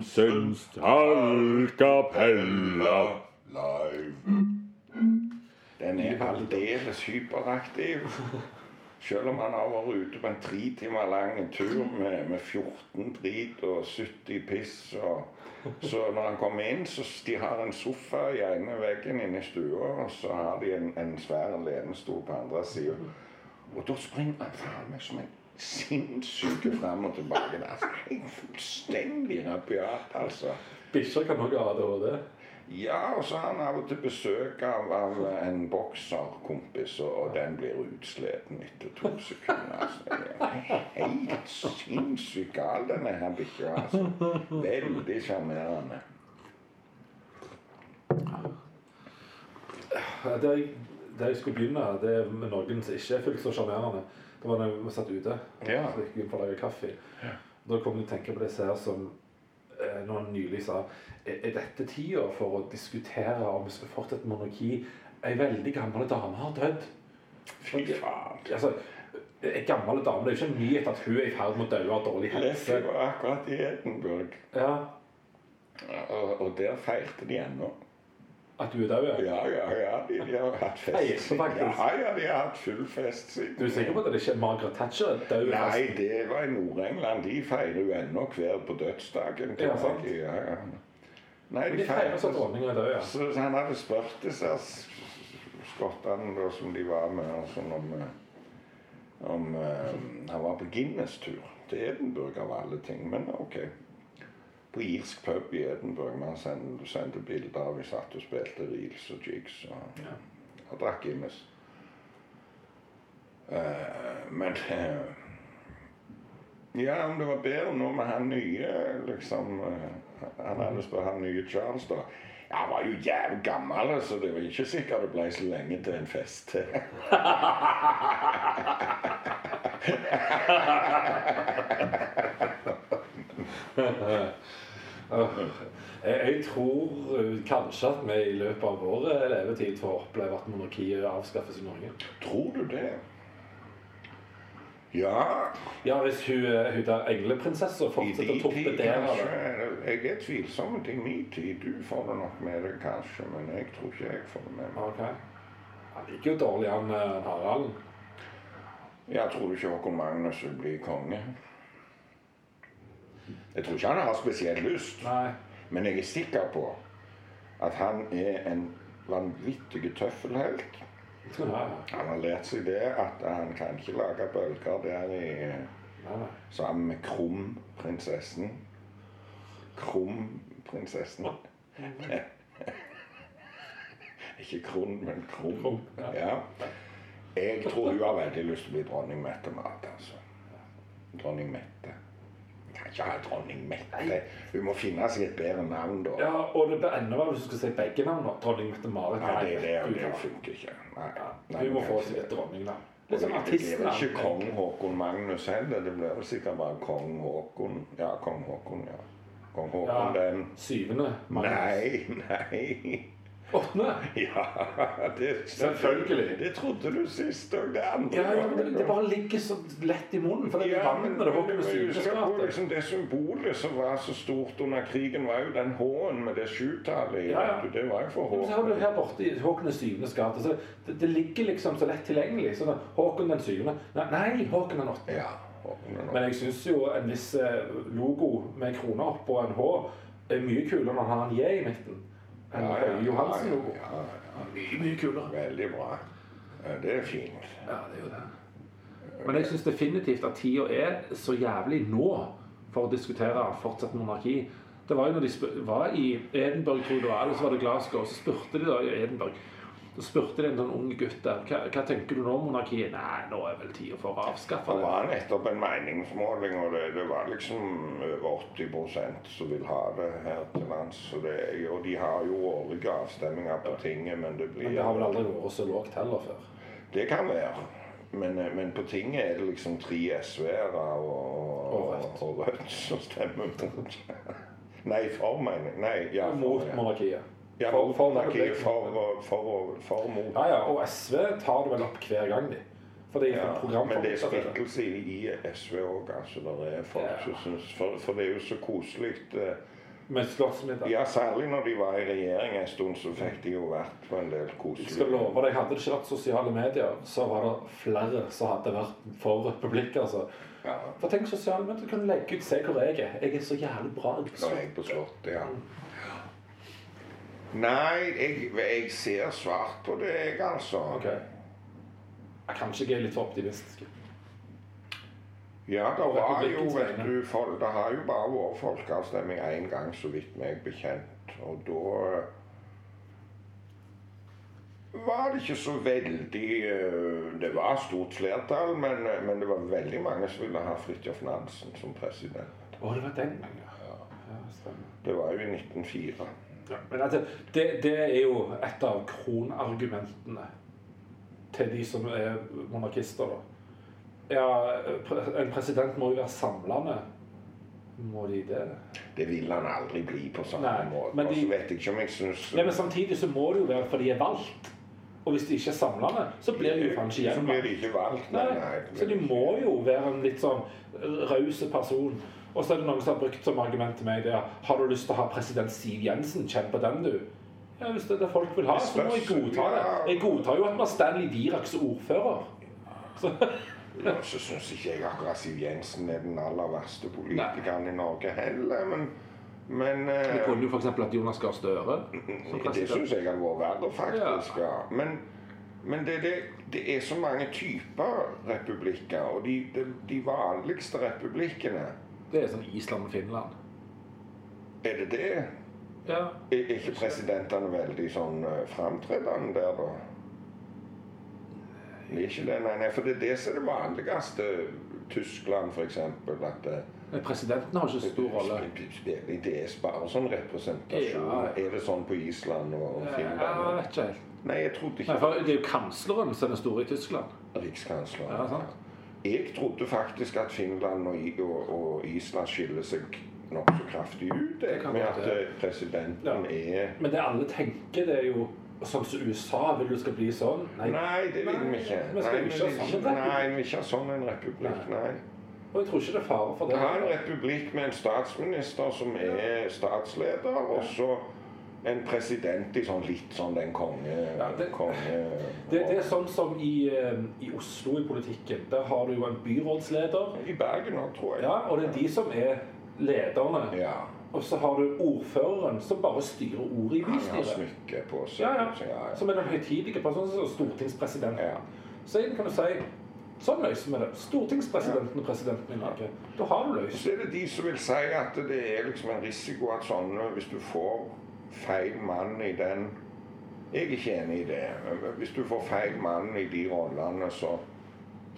Høie Johansens tallkapella live. Den er aldeles hyperaktiv. Selv om han har vært ute på en tre timer lang tur med, med 14 drit og 70 piss. Og, så når han kommer inn, så de har en sofa i ene veggen inne i stua, og så har de en, en svær lenestol på andre sida. Og da springer han faen meg som en sinnssyk fram og tilbake. Det er altså fullstendig rabiat, altså. Bikkjer kan også ha ADHD. Ja, og så har han av og til besøk av, av en bokserkompis, og, og den blir utsliten etter to sekunder. Altså. Det er Helt sinnssykt gal, denne her bikkja. Altså. Veldig sjarmerende. Det, jeg, der jeg skulle begynne, det er med noen som ikke er fullt så sjarmerende. Det var da vi satt ute. Ja. Så gikk inn for å lage kaffe. Da kom jeg til å tenke på det her som noen når han nylig sa er dette tida for å diskutere om vi skal fortsette monarki? Ei veldig gammel dame har dødd. Fy faen. Altså, Ei gammel dame, Det er jo ikke en nyhet at hun er i ferd med å dø av dårlig helse. Det var akkurat i Edinburgh, Ja, og, og der feirte de ennå. At du er død? ja. Ja, ja. De, de har hatt fest. Ja, ja, de har hatt full fest siden. Du er sikker på at det ikke er Margaret Thatcher er død? Nei, det var i Nord-England. De feirer jo ennå hver på dødsdagen. Ja, sant. Ja, ja. Nei, de, de feirer så dronninga er død, ja. Så, så han hadde spurt disse skottene da, som de var med, og sånn om, eh, om um, Han var på Guinness-tur til Edinburgh av alle ting, men OK. På irsk pub i Edinburgh. Man sendte, sendte bilder av vi satt og spilte reels og jigs og, Ja. og drakk Guinness. Uh, men uh, Ja, om det var bedre nå med han nye, liksom uh, Han hadde spurt han nye Charles, da. Ja, han var jo jævlig gammel, så det var ikke sikkert det ble så lenge til en fest til. Jeg, tror eh, kanskje at vi i løpet av vår levetid får oppleve at monarkiet avskaffes i Norge. Tror du det? Ja, Ja, hvis hun, eh, hun der engleprinsessa fortsetter å toppe torpedere det. Jeg er tvilsom til min tid. Du får det nok med deg kanskje, men jeg tror ikke jeg får det med meg. Okay. Han ligger jo dårlig an, eh, Harald. Jeg tror ikke Håkon Magnus vil bli konge. Jeg tror ikke han har spesielt lyst, Nei. men jeg er sikker på at han er en vanvittig tøffelhelt. Nei. Han har lært seg det at han kan ikke lage bølger der i, nei, sammen med Krum-prinsessen. ikke Kron, men Krum. Krum, ja. Ja. Jeg tror hun har veldig lyst til å bli dronning Mette-Mat. Altså. Dronning Mette. Kan ikke ha dronning Mette. Hun må finne seg et bedre navn, da. Ja, og det blir enda verre hvis du skal si begge navnene. Dronning Mette-Marit. Nei, det, det, det, det funker ikke. Nei. Ja, Nei, Hun må få seg et dronningnavn. Det blir vel ikke kong Håkon Magnus heller. Det blir vel sikkert bare kong Håkon. Ja, kong Håkon, ja. Kong Håkon Ja. den Syvende. Magnus. Nei, nei. Åttende. Ja, det Selvfølgelig. Det trodde du sist òg. Det andre Ja, ja, men det, det bare ligger så lett i munnen. For det Ja, med det Håkon husk på skapet. liksom det symbolet som var så stort under krigen, var jo den H-en med det sjutallet i. Ja, ja. Det var jo for Så har du her borte i Håkon den syvendes gate. Så det, det ligger liksom så lett tilgjengelig. Så Håkon den syvende Nei, nei Håkon den åttende. Ja, Men jeg syns jo en viss eh, logo med krone oppå en H er mye kulere når han har en J i midten. Enn Ja, ja, Høie Johansen-logo. Ja, ja, ja. Mye, mye kulere. Veldig bra. Det er fint. Ja, det er jo det. Men jeg syns definitivt at tida er så jævlig nå for å diskutere fortsatt monarki. Det var jo når de var i Edinburgh, tror jeg eller så var det Glasgow, så spurte de da i Edinburgh Så spurte de en sånn ung gutt der hva, hva tenker du nå om monarkiet. Nei, nå er vel tida for å avskaffe Det det. var nettopp en meningsmåling, og det, det var liksom over 80 som vil ha det her til lands. Så det, jo- og de har jo årlige avstemminger på tinget, men det blir Men det har vel aldri vært så lågt heller før. Det kan være. Men, eh, men på tinget er det liksom tre SV-ere og, Og og Rødt som stemmer mot. Nei, for, mener. Nei, ja, for, Mot monarkiet. Ja, For- for. For, for, for, mot. Ja, ja, og SV tar det vel opp hver gang, de. Fordi Ja, men det er splittelse i, SV òg. Altså, det er folk Ja. som syns for, for det er jo så koselig. Uh, Med slåssmiddag. Ja, særlig når de var i regjering en stund, så fikk de jo vært på en del Jeg skal koselige love deg, Hadde det ikke vært sosiale medier, så var det flere som hadde vært for republikk. altså. ja, For tenk sosiale medier, kan legge ut 'se hvor jeg er'. Jeg er så jævlig bra. Jeg er på Slottet, ja. Nei, jeg, jeg ser svart på det, jeg, altså. Okay. Kanskje jeg er litt for optimistisk. Ja, det var jo, vet du, for, det har jo bare vært folkeavstemning én gang, så vidt meg bekjent. Og da var det ikke så veldig eh, Det var stort flertall, men, men det var veldig mange som ville ha Fridtjof Nansen som president. Å, det var den gangen, ja. ja stemmer. Det var jo i 1904. Ja, men altså, det, det er jo et av kronargumentene til de som er monarkister. da. Ja, En president må jo være samlende. Må de det? Det vil han aldri bli på samme Nei, måte. men de- vet jeg ikke om jeg synes... Nei, men Samtidig så må det jo være for de er valgt. Og hvis de ikke er samlende, så blir de jo faen ikke Så de gjenvalgt. valgt. Nei, nei, så de må jo være en litt sånn raus person. Og så er det noen som har brukt som argument til meg det er Har du lyst til å ha president Siv Jensen? Kjenn på den, du. Ja, Hvis det er det folk vil ha, så må jeg godta det. Jeg godtar jo at vi har Stanley Virak som ordfører. Så, Ja, så syns ikke jeg akkurat Siv Jensen er den aller verste politikeren i Norge heller, men men uh, Det kunne jo f.eks. hatt Jonas Gahr Støre Det syns jeg hadde vært verre, faktisk. Ja. Men, men det, det, det er så mange typer republikker, og de, de, de vanligste republikkene Det er sånn Island og Finland. Er det det? Ja. Er ikke presidentene veldig sånn eh, framtredende der, da? Er ikke det, nei, nei, for det er det som er det vanligste. Tyskland, f.eks. At det, Men presidenten har ikke så stor rolle. Det er bare sånn representasjon. Ja. Er det sånn på Island og Ja, Finland? jeg vet ikke helt. Nei, jeg trodde Nei, for Det er jo kansleren som er den store i Tyskland. Rikskansleren. Ja, sant. Jeg trodde faktisk at Finland og, og, og Island skiller seg nokså kraftig ut. Jeg, med at eh, presidenten Ja. er Men det alle tenker, det er jo sånn som USA vil du skal bli sånn. Nei, det vil vi ikke. Vi skal Nei, ikke ha sånn en Nei, vi vil ikke ha sånn en republikk. Nei. Og jeg tror ikke det er fare for det. Vi har en republikk med en statsminister som er statsleder, og så en president i sånn litt sånn den konge... Ja, det- konge Det, det er sånn som i, eh, i Oslo i politikken. Der har du jo en byrådsleder. I Bergen òg, tror jeg. Ja, og det er de som er lederne. Ja. Og så har du ordføreren som bare styrer ordet i Han har bystyret. smykke på seg. Ja, ja. så ja, ja. Som er den høytidelige personen som stortingspresident. Ja. Så kan du si sånn løser vi det. Stortingspresidenten og presidenten i Norge. Da har du løst Så er det de som vil si at det er liksom en risiko at sånne Hvis du får feil mann i den Jeg er ikke enig i det. Hvis du får feil mann i de rollene, så,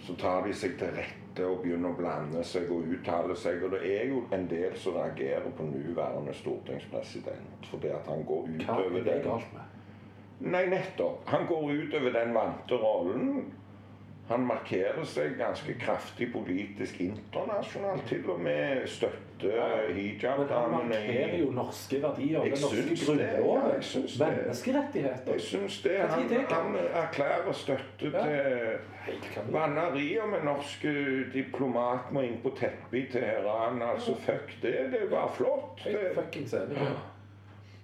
så tar de seg til rette og begynner å blande seg og uttale seg. Og det er jo en del som reagerer på nåværende stortingspresident fordi at han går Hva utover er det galt med? Nei, nettopp. Han går utover den vante rollen. Han markerer seg ganske kraftig politisk internasjonalt. Til og med støtter Men han markerer jo norske verdier, Jeg den norske grunnloven. ja, menneskerettigheter. Jeg syns det. Han, han erklærer støtte Ja. til Vannerier med norske diplomat må inn på teppet i Teheran. Altså, fuck det. Det bare flott. Det, fuckings enig.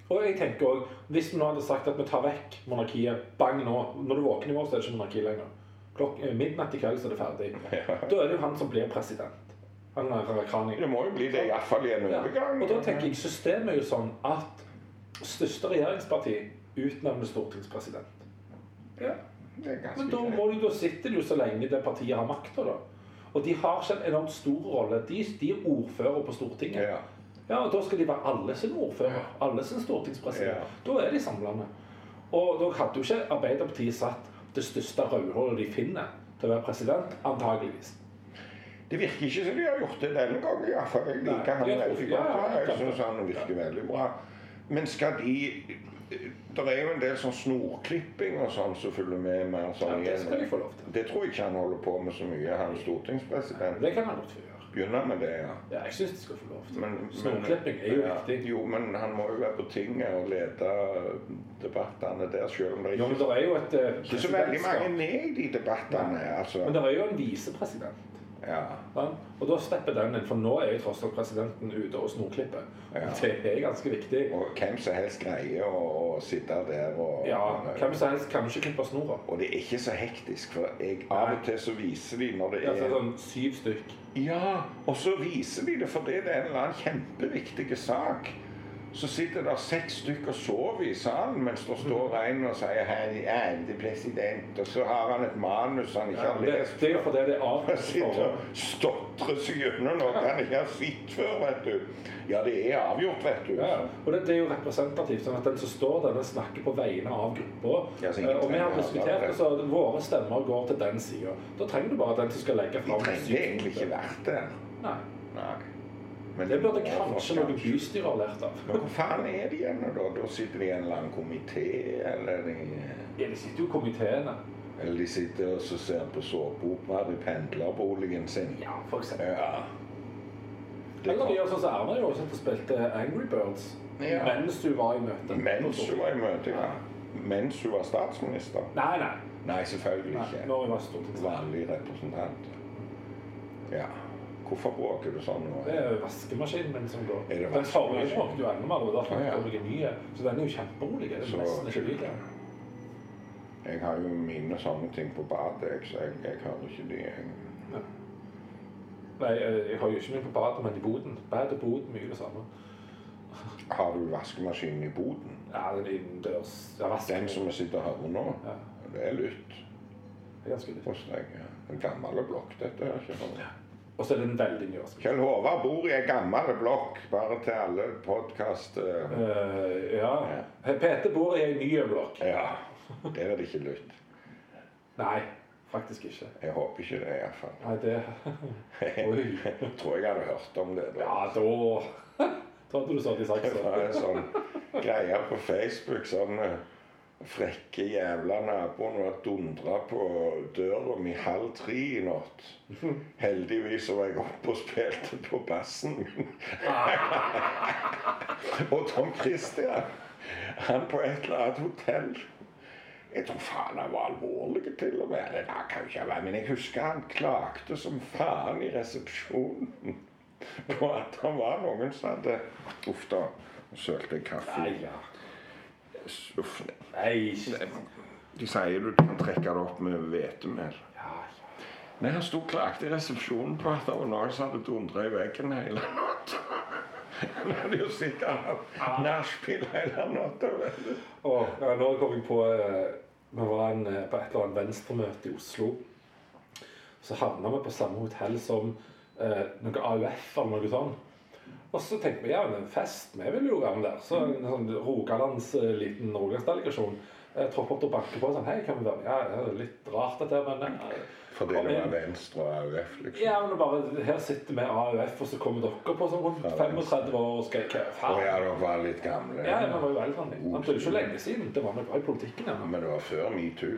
Og jeg tenker også, Hvis vi nå hadde sagt at vi tar vekk monarkiet bang nå Når du våkner i morgen, så er det ikke monarki lenger. Klokk, eh, midnatt i kveld så er det ferdig. Da er det jo han som blir president. Han er Rakhani. det må jo bli det, iallfall i en Ja. overgang. Og da tenker jeg systemet er jo sånn at største regjeringsparti utnevner stortingspresident. Ja. Men da, må de, da sitter de jo så lenge det partiet har makta, da. Og de har ikke en enormt stor rolle. De, de er ordfører på Stortinget. Ja. Ja, og Da skal de være alle sin ordfører, alle sin stortingspresident. Ja. Da er de samlende. Og da hadde jo ikke Arbeiderpartiet satt det største rødhålet de finner til å være president, antageligvis. Det virker ikke som de har gjort det denne gangen. hvert fall. Jeg liker han veldig godt. ja, Ja, jeg syns han virker veldig bra. Men skal de Det er jo en del sånn snorklipping og sånn som følger med mer sånn Ja, det skal de få lov til. Det tror jeg ikke han holder på med så mye, han stortingspresidenten. Det kan han godt få gjøre. Begynne med det, ja. Ja, jeg syns de skal få lov til Men. Snorklipping er jo ja, viktig. Jo, men han må jo være på tinget og lede debattene der, sjøl om det Jo, men ikke det er jo et eh, ikke så veldig mange ned med i de debattene. Altså. Men det er jo en visepresident. Ja. Og da slipper den inn, for nå er jo tross alt presidenten ute og snorklipper. Ja. Det er ganske viktig. Og hvem som helst greier å, å sitte der og Ja, hvem som helst kan ikke klippe snora. Og det er ikke så hektisk, for jeg, av og til så viser de når det er ja, sånn syv stykk. Ja, og så viser de det fordi det er en eller annen kjempeviktig sak. Så sitter det seks stykker og sover i salen mens det står en og sier 'Hei, ærede president', og så har han et manus han ikke har det, lest. det er jo fordi det er Han avgjort sitter og stotrer seg gjennom noe han ikke har sett før, vet du. Ja, det er avgjort, vet du. Ja, og det, det er jo representativt, sånn at den som står der, snakker på vegne av gruppa. Ja, Eh, og vi har diskutert det, så våre stemmer går til den sida. Da trenger du bare den som skal legge fram. Vi trenger egentlig ikke vært der. Nei. Nei. Men Det burde kanskje noe kanskje. ha lært av. Men hvor faen er de igjen da? Da sitter de i en eller annen komité, eller de Ja, de sitter jo i komiteene. Eller de sitter og ser på såpeopera i pendlerboligen sin. Ja, for eksempel. Ja. Det Eller de gjør sånn som Erna gjorde, som spilte Angry Birds Ja. mens du var i møte. Mens hun var i møte, ja. Mens hun var statsminister? Nei, nei. Nei, selvfølgelig nei ikke. når jeg var stortingsrepresentant. Vanlig representant. Ja. Hvorfor bråker du sånn nå? Det er vaskemaskinen min som går. Er det Den forrige bråkte jo enda mer, og derfor Ah, ja. en nye. Så den er jo kjemperolig. Det Så er nesten ikke lyd. ja. Jeg har jo mine sånne ting på badet, så jeg, jeg hører ikke de. Jeg. Nei, eh, jeg har jo ikke min på badet, men i boden. Bad og bod, mye det samme. Har du vaskemaskinen i boden? Ja, den innendørs. Ja. Den som vi sitter og hører nå? Ja, Det er lytt det ganske lytt. ja. En gammel blokk, dette her. sant? Og så er det en veldig ny. altså. Kjell Håvard bor i ei gammel blokk, bare til alle podkast... Uh, ja. Peter bor i ei ny blokk. Ja. Der er det ikke lytt. Nei, faktisk ikke. Jeg håper ikke det, iallfall. Nei, det Oi. Tror jeg hadde hørt om det. da. Ja, da Da hadde du de i Det Det var en sånn greie på Facebook. sånn eh, frekke jævla naboen var dundra på døra mi halv tre i natt. Heldigvis var jeg oppe og spilte på bassen min. og Tom Christian, han på et eller annet hotell Jeg tror faen han var alvorlig til og med. Det kan ikke være, Men jeg husker han klagde som faen i resepsjonen på at han var noen som hadde Uff da. Sølte jeg kaffe. Nei, ja. Uff. Nei, De sier du kan trekke det opp med hvetemel. ja, ja. Nei, Han sto og klagde i resepsjonen på at det var noen som hadde dundra i veggen hele natta. Han hadde jo sikkert hatt nachspiel hele natta. ja, nå kom jeg på eh, Vi var en, eh, på et eller annet venstremøte i Oslo. Så havna vi på samme hotell som eh, noe AUF eller noe sånt. Og så tenkte vi ja, men en fest, vi vil jo være med der. Så en sånn Rogalands eh, liten Rogalandsdelegasjon eh, tropper opp og banker på sånn Hei, kan vi være med? Ja, det er litt rart dette, men Fordi det var Venstre og AUF, liksom. Ja, men bare Her sitter vi AUF, og så kommer dere på sånn rundt 35 år og skal hva Og faen? ja, dere var litt gamle. Ja, vi var jo eldre enn dem. Det er jo ikke lenge siden. Det var vi var i politikken Ja. Men det var før metoo.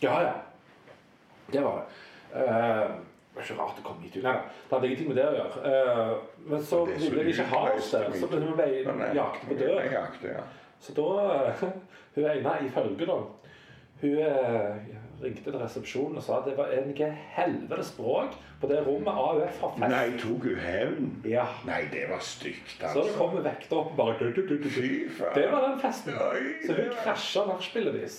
Ja, ja. Det var det. Eh, det var ikke rart det kom hit. Nei, nei, det hadde ingenting med det å gjøre. Uh, men så ville de ikke ha oss der, så ble Nei, nei. jaktet på dør. jakte, ja. Så da eh, Hun ene i følge, da, hun ringte til resepsjonen og sa at det var en helvetes språk på det rommet AUF har fest. Nei, tok hun hevn? Ja. Nei, det var stygt, altså. Så det kom vekter opp bare du, du, du, du, du. Fy faen. Det var den festen. Oi, Så hun krasja nachspielet deres.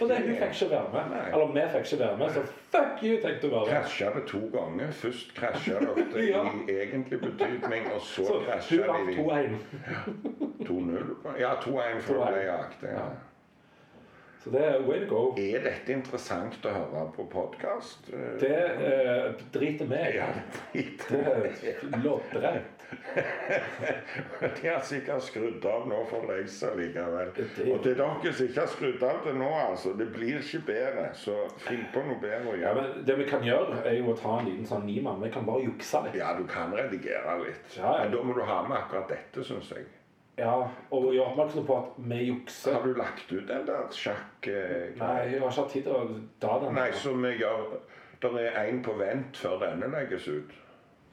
Fordi hun fikk ikke være med. Nei. Eller vi fikk ikke være med, så fuck you, tenkte hun bare. Krasja det to ganger. Først krasja dere Ja. i egentlig betydning, og så Så krasja hun var 2-1. 2-0. Ja, 2-1 for å 2-1. bli jaktet. Ja. Så det er way to go. Er dette interessant å høre på podkast? Det eh, driter meg i. Ja, Det er loddrett. De har sikkert skrudd av nå for lengst likevel. Og til dere som ikke har skrudd av det nå, altså. Det blir ikke bedre. Så finn på noe bedre å Ja, gjøre. men det vi kan gjøre, er jo å ta en liten sånn nimann. Vi kan bare jukse litt. Ja, du kan redigere litt. Ja, ja. Men da må du ha med akkurat dette, syns jeg. Ja, og gjør oppmerksom på at vi jukser. Har du lagt ut den der sjakk... eh, Nei, jeg har ikke hatt tid til å ta den. Nei, så vi gjør Det er én på vent før denne legges ut.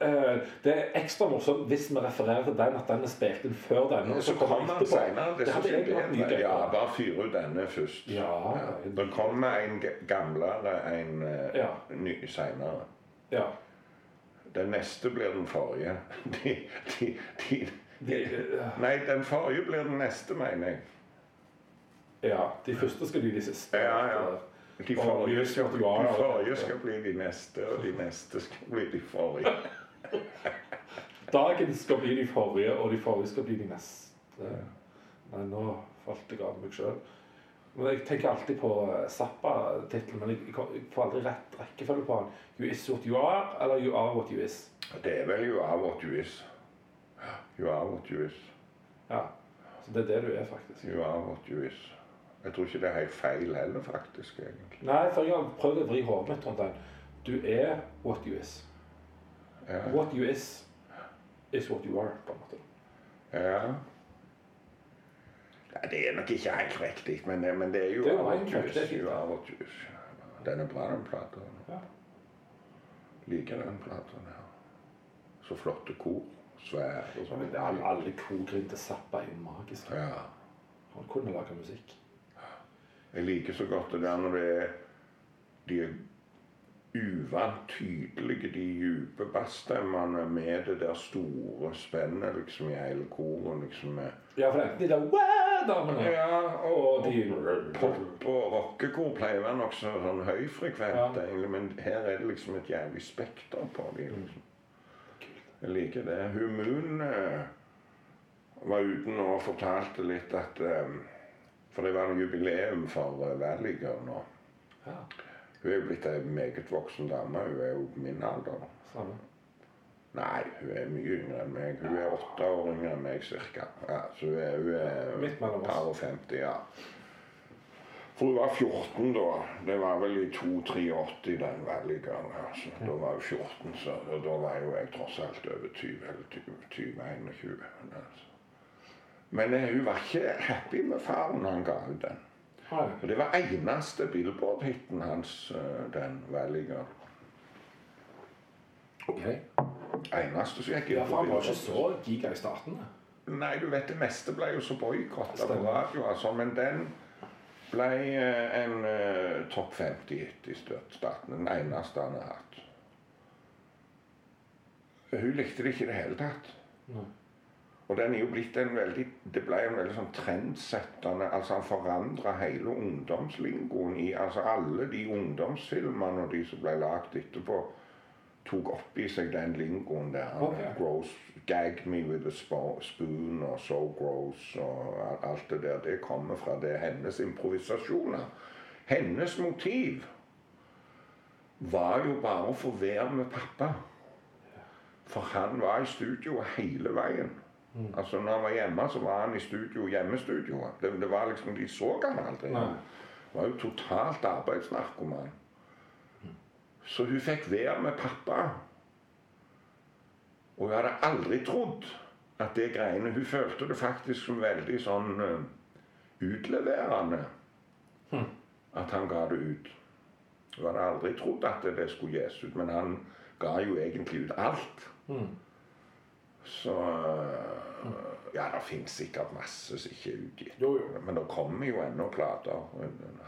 Eh, det er ekstra morsomt hvis vi refererer til den, at den er spilt inn før denne. og Så kommer den senere. Det Det hadde jeg vært mye er Ja, bare fyr ut denne først. Ja. Det kommer en gamlere en eh, Ja. ny senere. Ja. Den neste blir den forrige. De, de, de, nei, den forrige blir den neste, mener jeg. ja, de første skal bli de siste. Ja, ja. De forrige skal, de forrige skal bli de neste, og de neste skal bli de forrige. Dagen skal bli de forrige, og de forrige skal bli de neste. Nei, nå falt jeg av meg sjøl. Men jeg tenker alltid på eh, Zappa-tittelen, men jeg får aldri rett rekkefølge på den. You is what you are, eller you are what you is. Det er vel you are what you is. You are what you is. Ja. Så det er det du er, faktisk. You are what you is. Jeg tror ikke det er helt feil heller, faktisk. egentlig. Nei, for jeg har prøvd å vri hodet mitt rundt den. Du er what you is. Ja. What you is is what you are, på en måte. ja. ja det er nok ikke helt riktig, men, det- men det er jo Det er what you is. You are what you is. Den er bra, den plata. Ja. Liker den plata. Ja. Så flotte kor. Svære og sånn. Men det er alle, alle kogrin til Zappa er jo magiske. Ja. Han kunne lage musikk. Jeg liker så godt det der når det er de er uvant tydelige, de dype bassstemmene med det der store spennet liksom i hele koret. liksom Ja, for enten de der wow-damene Ja, og, og de pop- og rockekor pleier å være nokså sånn høyfrekvent, Ja. egentlig, men her er det liksom et jævlig spekter på dem. Liksom. Jeg liker det. Hun Moon eh, var uten og fortalte litt at eh, For det var en jubileum for uh, Valley Girl nå. Ja, Hun er jo blitt ei meget voksen dame. Hun er jo min alder. samme. Nei, hun er mye yngre enn meg. Hun er åtte år yngre enn meg cirka. Ja, så hun er, hun er Midt mellom oss. par og 50, ja. For hun var 14 da. Det var vel i 2-83 den Girl. Altså. Da var hun 14, så og da var jo jeg tross alt over 20 eller 20-21. Altså. Men eh, hun var ikke happy med faren han ga henne den. Og det var eneste Billboard-hiten hans, eh, den Girl. Ok. Eneste som gikk inn Ja, for han var ikke så giga i starten. Nei, du vet det meste ble jo så boikotta på Stemmer. radio, altså. Men den ble eh, en uh, topp 50-hit i starten. Den eneste han har hatt. Hun likte det ikke i det hele tatt. Nei. Og den er jo blitt en veldig Det ble en veldig sånn trendsettende Altså, han forandra hele ungdomslingoen i Altså, alle de ungdomsfilmene og de som ble lagd etterpå, tok opp i seg den lingoen der. Okay. Gross, Gag me with a spoon og so gross og alt det der. Det kommer fra det hennes improvisasjoner. Hennes motiv var jo bare å få være med pappa. For han var i studio hele veien. Altså Når han var hjemme, så var han i studio, hjemmestudioet. Det, det var liksom, De så han aldri. Nei. Han var jo totalt arbeidsnarkoman. Så hun fikk være med pappa. Og hun hadde aldri trodd at det greiene Hun følte det faktisk som veldig sånn eh, utleverende at han ga det ut. Hun hadde aldri trodd at det, skulle gis ut, men han ga jo egentlig ut alt. Så øh, Ja, det fins sikkert masse som ikke er utgitt. Men det kommer jo ennå plater.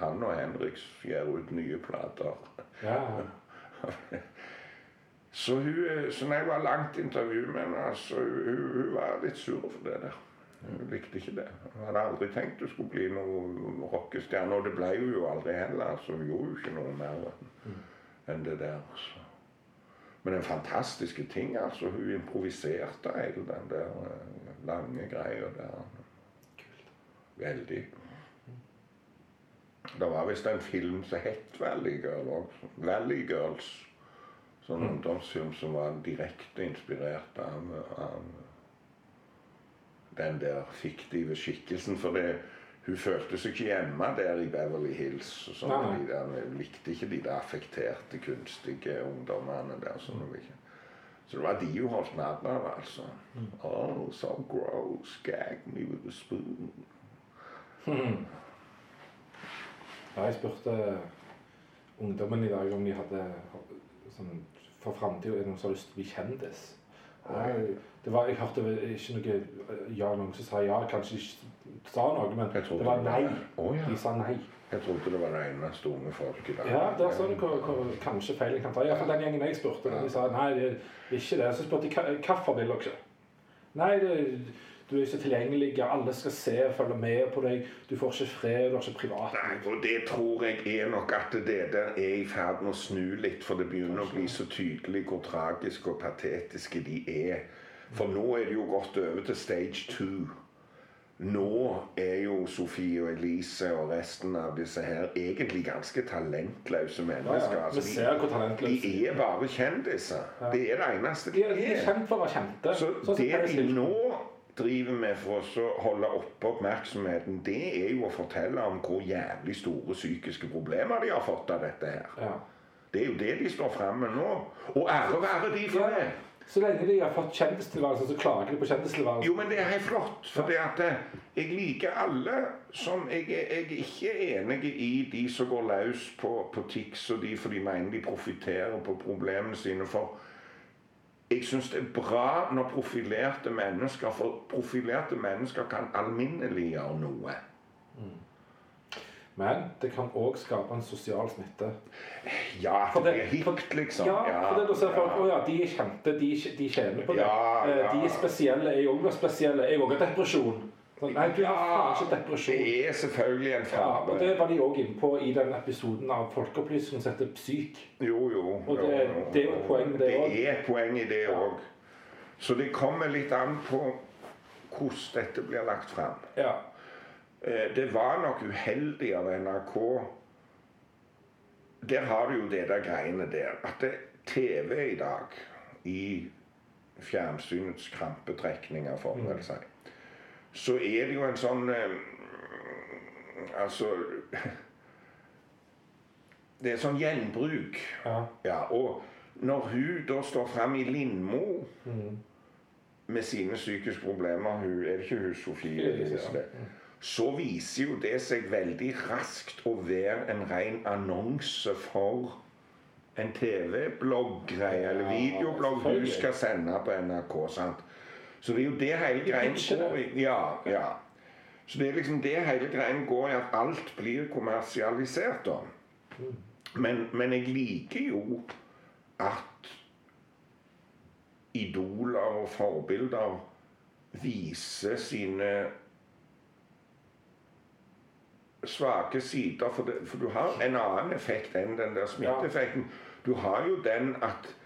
Han og Henriks gir ut nye plater. Ja, ja. Så hun, øh, så når jeg var langt intervju med henne, altså, hun, hun var litt sur for det der. Hun likte ikke det. Hun hadde aldri tenkt hun skulle bli noen rockestjerne. Og det ble hun jo aldri heller. Altså, hun gjorde jo ikke noe mer enn det der. Så. Men en fantastiske ting, altså. Hun improviserte hele den der eh, lange greia der. Veldig. Det var visst en film som het Valley Girl òg. Valley Girls. Sånn ungdomsfilm som var direkte inspirert av, av den der fiktive skikkelsen. For det, hun følte seg ikke hjemme der i Beverly Hills. Sånn, nei. de der, hun likte ikke de der affekterte, kunstige ungdommene der. Sånn, mm. Så det var de hun holdt narr av, altså. Oh, so gross, gag me with a spoon. Ja, jeg spurte ungdommen i dag om de hadde sånn for framtida er noen som har lyst til å bli kjendis. Og det var, jeg hørte ikke noe ja, noen som sa ja, kanskje ikke sa noe, men det var nei. Ja. De sa nei. Jeg trodde det var det eneste unge i dag. Ja, der sa du kanskje feilen kan ta. Iallfall den gjengen jeg spurte. Ja. De sa nei, det er ikke det. Så spurte jeg "Hva- hvorfor vil dere ikke? Nei, det, du er ikke tilgjengelig, alle skal se og følge med på deg. Du får ikke fred, du har ikke privat. Nei, og det tror jeg er nok at det der er i ferd med å snu litt, for det begynner å bli så tydelig hvor tragiske og patetiske de er. For nå er det jo gått over til stage two. Nå er jo Sofie og Elise og resten av disse her egentlig ganske talentløse mennesker. ja. Vi Altså, hvor talentløse de er bare kjendiser. Det er det eneste de er. De er kjent for å være kjente. så så det de nå driver med for å holde oppe oppmerksomheten, det er jo å fortelle om hvor jævlig store psykiske problemer de har fått av dette her. Ja. Det er jo det de står fram med nå. Og ære være de for det. Så lenge de har fått kjendistilværelse, så klager de på kjendistilværelse. Jo, men det er helt flott. For det at eh, jeg liker alle som Jeg, jeg er ikke enig i de som går løs på, på Tix og de for de mener de profitterer på problemene sine. For jeg syns det er bra når profilerte mennesker For profilerte mennesker kan alminneliggjøre noe. Men det kan òg skape en sosial smitte. Ja, For det blir hipt, liksom. Ja, for det du ser folk, å ja, de er kjente, de, de tjener på det. Ja, Eh, ja. De er spesielle, jeg òg var spesiell. Jeg òg har depresjon. Sånn, Nei, du har faen ikke depresjon. Det er selvfølgelig en Ja, og. Det var de òg inne på i den episoden av Folkeopplysningen som heter Psyk. Jo, jo. Og det- jo, jo. det er jo poeng det også. Det er poeng i det òg. Så det kommer litt an på hvordan dette blir lagt fram. Ja. Eh, Det var nok uheldig av NRK Der har du jo det der greiene der. At det, TV i dag, i fjernsynets krampetrekninger, får man vel si, så er det jo en sånn eh, Altså Det er sånn gjenbruk. ja. Ja, og når hun da står frem i Lindmo med sine psykiske problemer hun, Er det ikke hun Sofie? Ja. Så viser jo det seg veldig raskt å være en ren annonse for en TV-blogg-greie eller videoblogg du skal sende på NRK. sant? Så det er jo det hele greien går i. Ja, ja. Så det er liksom det hele greien går i, at alt blir kommersialisert. da. Men, men jeg liker jo at idoler og forbilder viser sine svake sider. For, det, for du har en annen effekt enn den der smitteeffekten. Du har jo den at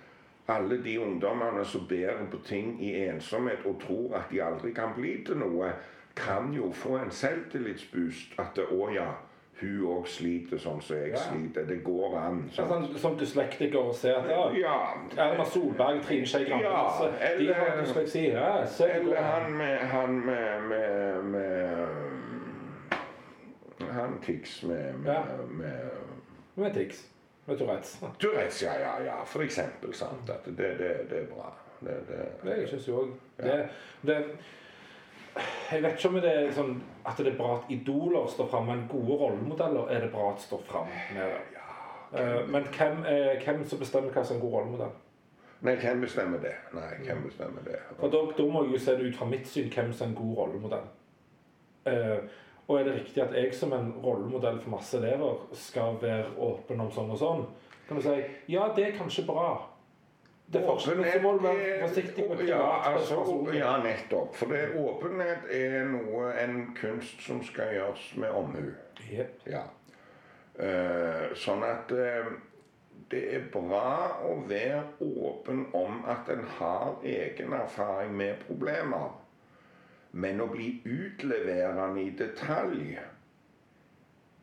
alle de ungdommene som bærer på ting i ensomhet og tror at de aldri kan bli til noe, kan jo få en selvtillitsboost. At det, 'Å ja, hun òg sliter sånn som jeg Ja. sliter'. Det går an. Så Sånn. som dyslektiker og ser at ja, Ja. Erna Solberg, Trine Skei Grande Ja, altså, De har dysleksi. Ja, se Eller han med Han med, med, med Han Tix med, med, Ja. med Med tics. Med Tourettes. Tourettes, ja, ja, ja. For eksempel. Sant? At det, det, det er bra. Det, det, Det syns jeg òg. Jeg vet ikke om det er sånn at det er bra at idoler står fram, men gode rollemodeller er det bra at står fram. Eh, Men hvem, er, hvem som bestemmer hva som er en god rollemodell? Nei, hvem bestemmer det? Nei, hvem bestemmer det? For da, da må jeg jo se det ut fra mitt syn hvem som er en god rollemodell. Eh, og er det riktig at jeg som en rollemodell for masse elever skal være åpen om sånn og sånn? Kan du si ja, det er kanskje bra. Det er forskjell, så må du være forsiktig med ja, altså, ja, nettopp. For det, åpenhet er noe, en kunst som skal gjøres med omhu. Yep. Ja. Uh, sånn at uh, det er bra å være åpen om at en har egen erfaring med problemer. Men å bli utleverende i detalj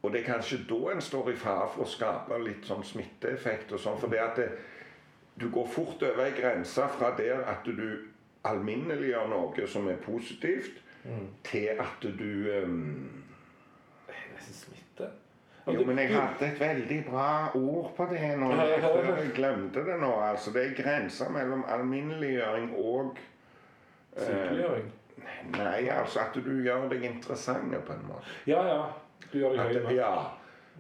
Og det er kanskje da en står i fare for å skape litt sånn smitteeffekt og sånn. For det at det, du går fort over ei grense fra der at du alminneliggjør noe som er positivt, til at du er Nesten smitte. jo, men jeg hadde et veldig bra ord på det nå. Jeg jeg glemte det nå. altså. Det er grensa mellom alminneliggjøring og eh, Sykeliggjøring. Nei, altså at du gjør deg interessant på en måte. Ja, ja. Du gjør deg høy ja.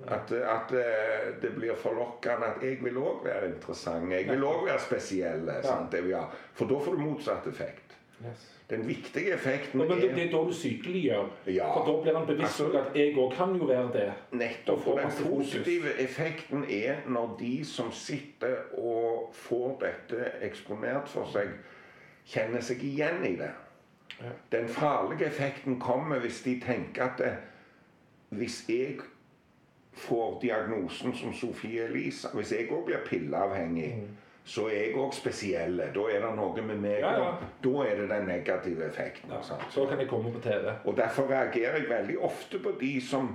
At, at eh, det blir forlokkende at jeg vil òg være interessant. Jeg vil òg være spesiell. Det vil jeg. For da får du motsatt effekt. Yes. Den viktige effekten Men det, er det er da du sykeliggjør. Ja. For da blir han bevisst Altså- at jeg òg kan jo være det. Nettopp. Og den positive fokus. effekten er når de som sitter og får dette eksponert for seg, kjenner seg igjen i det. Den farlige effekten kommer hvis de tenker at det, hvis jeg får diagnosen som Sofie Elise Hvis jeg òg blir pilleavhengig, så er jeg òg spesiell. Da er det noe med meg. Mm. Ja, ja. Da er det den negative effekten. Ja. Så kan jeg komme på TV. Og derfor reagerer jeg veldig ofte på de som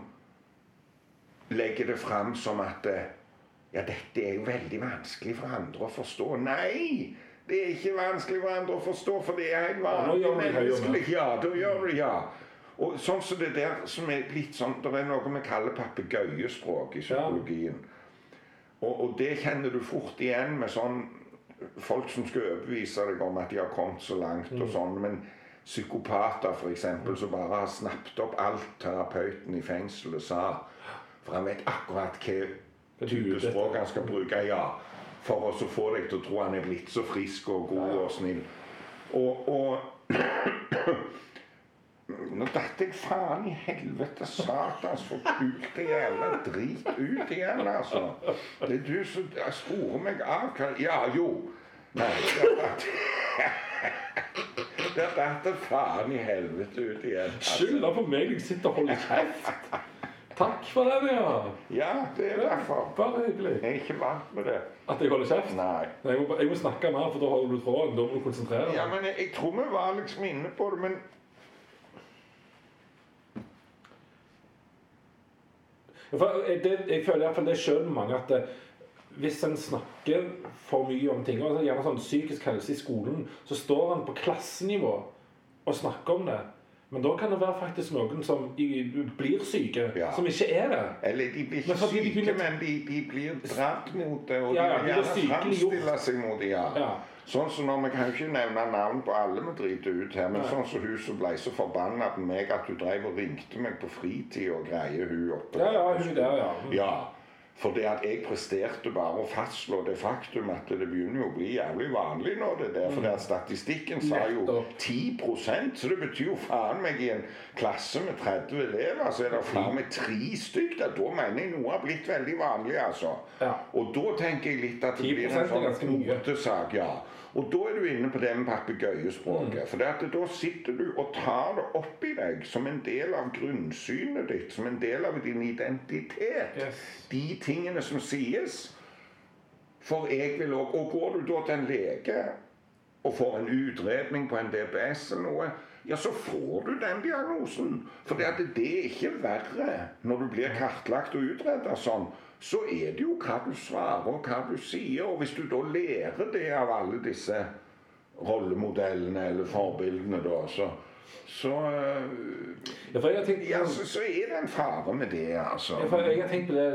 legger det fram som at eh, ja, dette er jo veldig vanskelig for andre å forstå. Nei! Det er ikke vanskelig for andre å forstå, for det er helt vanlig menneskelig. Ja, da gjør du ja. Og sånn som det der som er litt sånn Det er noe vi kaller papegøyespråk i psykologien. Og, og det kjenner du fort igjen med sånn folk som skal overbevise deg om at de har kommet så langt og sånn. Men psykopater f.eks. som bare har snappet opp alt terapeuten i fengselet sa. For han vet akkurat hva type språk han skal bruke. ja, For oss å få deg til å tro han er blitt så frisk og god og snill. Og, og Nå datt jeg faen i helvete satans forpulte jævla drit ut igjen, altså. Det er du som sporer meg av. Hva- Ja, jo. Nei, der datt det faen i helvete ut igjen. altså. Skylda på meg jeg sitter og holder kjeft. Takk for den, ja. Ja, det er derfor. Bare hyggelig. Jeg er ikke vant med det. At jeg holder kjeft? Nei. Nei, Jeg må, jeg må snakke mer, for da holder du tråden. Da må du konsentrere deg. Ja, men jeg, jeg tror vi var liksom inne på det, men jeg- det, jeg føler i hvert fall det skjønner mange at det, hvis en snakker for mye om ting, og gjerne sånn psykisk helse i skolen, så står han på klassenivå og snakker om det. Men da kan det være faktisk noen som i, blir syke, Ja. som ikke er det. Eller de blir Men ikke de syke, begynner- men de, de blir dratt mot det. Og Ja, de de vil gjerne framstille seg mot det. Ja. Ja. Sånn som når Vi kan jo ikke nevne navn på alle vi driter ut her, men Nei. sånn som hun som ble så forbanna på meg at hun drev og ringte meg på fritid og greier hun oppe Ja, ja, hun der, ja. Ja. For det at jeg presterte bare å fastslå det faktum at det begynner jo å bli jævlig vanlig nå, det der. For det at statistikken sa jo Nettopp. 10 så det betyr jo faen meg i en klasse med 30 elever, så er det faen meg tre stykker. Da mener jeg noe har blitt veldig vanlig, altså. Ja. Og da tenker jeg litt at det blir en sånn motesak, ja. Og da er du inne på det med papegøyespråket. Mm. For at da sitter du og tar det opp i deg som en del av grunnsynet ditt, som en del av din identitet. Yes. De tingene som sies. For jeg vil òg Og går du da til en lege og får en utredning på en DPS eller noe, ja, så får du den diagnosen. For det, det er ikke verre når du blir kartlagt og utreda sånn. Så er det jo hva du svarer og hva du sier. Og hvis du da lærer det av alle disse rollemodellene eller forbildene, da, så så, Ja, for jeg har tenkt, ja, så, så er det en fare med det, altså. Ja, for jeg har tenkt på det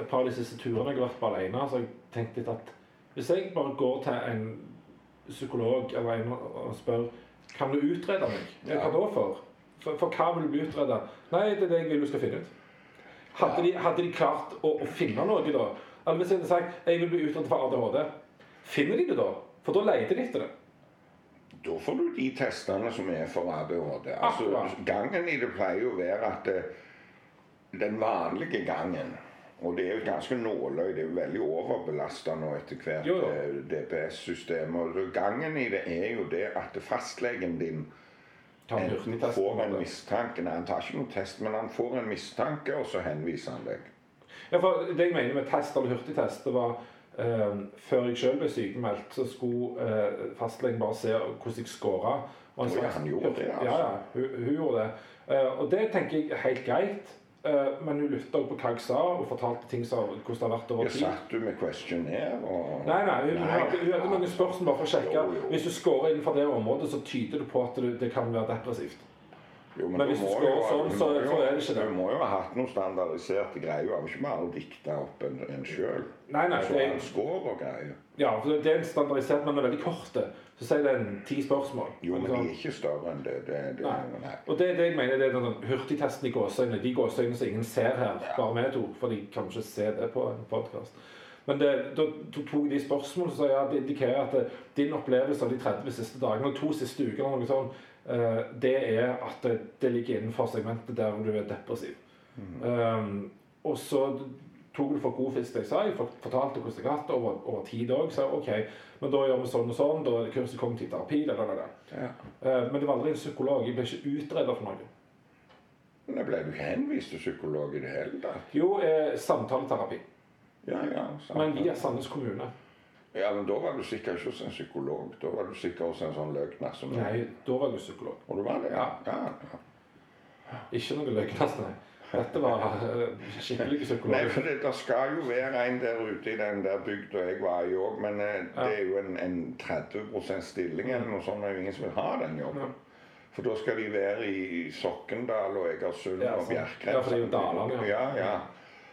et par av de siste turene jeg har vært på alene. Så jeg tenkt litt at hvis jeg bare går til en psykolog eller en og spør kan du utrede meg, ja. hva da for? for? For hva vil du bli utredet? Nei, det er det jeg vil du skal finne ut. Hadde, de, hadde de klart å, å finne noe da? Eller hvis jeg hadde sagt jeg vil bli utredet for ADHD, finner de det da? For da leter de etter det. Da får du de testene som er for ADHD. Altså, gangen i det pleier jo å være at det, den vanlige gangen Og det er jo ganske nåløy, det er jo veldig overbelasta nå etter hvert eh, DPS-system. Og gangen i det er jo det at fastlegen din enten får en mistanke Nei, han tar ikke noen test, men han får en mistanke, og så henviser han deg. Ja, for det jeg mener med test eller hurtigtest, det var eh, før jeg selv ble sykemeldt, så skulle eh, fastlegen bare se hvordan jeg scora. Og Å, ja, han gjorde det, altså. Ja, ja, hun, hun gjorde det. Eh, og det tenker jeg er helt greit. Eh, men hun lytta på hva jeg sa, og fortalte ting som hvordan det har vært over tid. satt du med questionnaire og Nei, nei, hun, nei. hadde, hun hadde noen spørsmål bare for å sjekke. Jo, jo. Hvis du scorer innenfor det området, så tyder det på at det, det kan være depressivt. Jo, Men hvis du skal jo- sånn, så- jo- så er det ikke det. Du må jo ha hatt noen standardiserte greier. Du har ikke bare dikta opp en, en sjøl. Nei, nei, Så det er- score og greier. Ja, for det er en standardisert, men den er veldig kort. Så sier den ti spørsmål. Jo, men Sånn. de er ikke større enn det. det, det Nei. nei. Og det er det jeg mener, det er den hurtigtesten i gåseøynene. De gåseøynene som ingen ser her, bare vi to. For de kan ikke se det på en podkast. Men det, da tok de spørsmålene så ja, det indikerer at det, din opplevelse av de 30 siste dagene, og to siste ukene, eh, det er at det, det ligger innenfor segmentet der du er depressiv. Um, og så tok du for god fisk, det jeg sa. Jeg fortalte hvordan jeg har hatt det over, over tid òg. Så ok, men da gjør vi sånn og sånn. Da er det kurs i kognitiv terapi. Da, da, da, da. Ja. Uh, Men det var aldri en psykolog. Jeg ble ikke utreda for noe. Men jeg ble jo henvist til psykolog i det hele tatt. Jo, eh, samtaleterapi. Ja, ja. samtale. Men via Sandnes kommune. Ja, men da var du sikkert ikke hos en psykolog. Da var du sikkert hos en sånn løgner som Nei, da var du psykolog. Og du var det? Ja. ja. ja. Ikke noe løgnast, nei. Dette var skikkelig skikkelig Nei, psykolog. for det, det skal jo være en der ute i den der bygda jeg var i òg, men eh, det er jo en, en 30 stilling eller noe sånt. Jo ingen som vil ha den jobben. For da skal de være i Sokkendal og Egersund Ja, og. Bjerkreim. Ja, for det er jo Dalane, ja. ja. ja.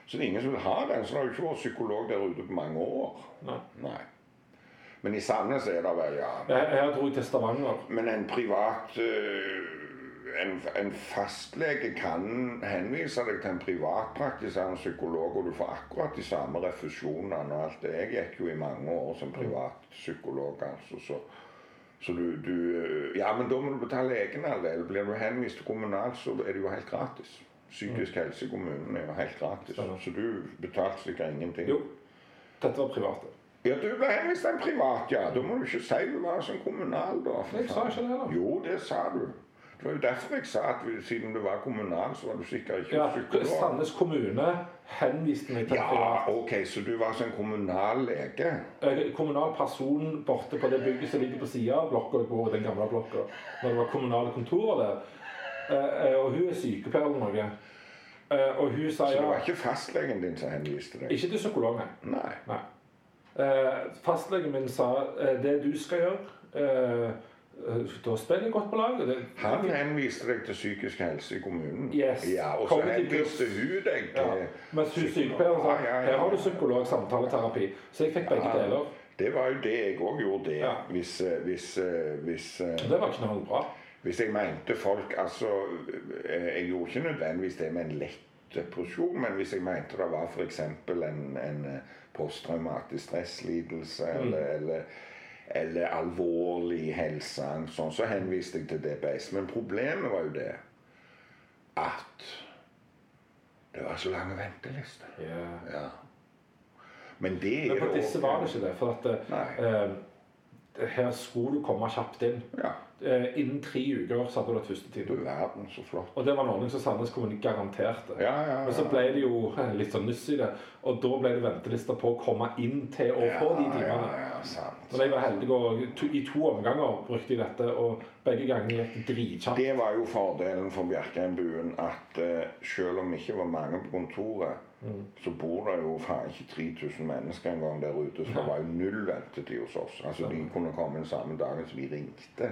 Så det er ingen som vil ha den. Så det har jo ikke vært psykolog der ute på mange år. Nei. Nei. Men i Sandnes er det vel, ja. Jeg, jeg dro til Stavanger. Men en privat øh, en, en fastlege kan henvise deg til en privatpraktiserende psykolog, og du får akkurat de samme refusjonene og alt det. Jeg gikk jo i mange år som privatpsykolog, altså, så, så du, du øh, Ja, men da må du betale egenandel. Blir du henvist til kommunalt, så er det jo helt gratis. Psykisk helse i kommunen er jo helt gratis, så du betalte sikkert ingenting. Jo, dette var private. Ja, du ble henvist til en privat, ja. Da må du ikke si du var som kommunal, da. Jeg sa ikke det, da. Jo, det sa du. Det var jo derfor jeg sa at siden du var kommunal, så var du sikkert ikke Ja, psykolog. Sandnes kommune henviste meg til Ja, privat. ok, så du var en kommunal lege? Eh, Kommunal person borte på det bygget som ligger på sida av blokka jeg bor i, den gamle blokka. Når det var kommunale kontorer der. Eh, eh, Og hun er sykepleier eller noe. Eh, Og hun sa ja Så det var ikke fastlegen din som henviste deg? Ikke til psykolog, nei. Nei. Eh, Fastlegen min sa eh, det du skal gjøre eh, eh, Da spiller jeg godt på lag. Det, Han henviste deg til psykisk helse i kommunen? Yes. Ja, Og så henviste hun deg ja. til Mens hun sykepleieren sa Ja, ja, ja. her har du psykolog, samtaleterapi. Så jeg fikk begge Ja. deler. Det var jo det jeg òg gjorde, det. Ja. Hvis, eh, hvis, hvis det var knallbra. Hvis jeg mente folk Altså, jeg gjorde ikke nødvendigvis det med en lett depresjon, men hvis jeg mente det var f.eks. En, en eh, posttraumatisk stresslidelse eller, eller, eller alvorlig helseangst, sånn, så henviste jeg til DBS. Men problemet var jo det at det var så lange ventelister. Yeah. Ja. Men det er Men på disse var det ikke det. For at eh, her skulle du komme kjapt inn. Ja. Eh, innen tre uker så hadde du et første tilbud. verden, så flott. Og det var en ordning som Sandnes kommune garanterte. Ja, ja, ja. Men så ble det jo litt sånn nyss i det, og da ble det ventelister på å komme inn til å få de timene. Ja, ja, sant. Men jeg var heldig, og to, i to omganger brukte jeg dette, og begge ganger gikk det dritkjapt. Det var jo fordelen for Bjerkreimbuen at eh, selv om det ikke var mange på kontoret, så bor det jo faen ikke 3000 mennesker en gang der ute, så det var jo null ventetid hos oss. Altså De kunne komme inn samme dagen som vi ringte.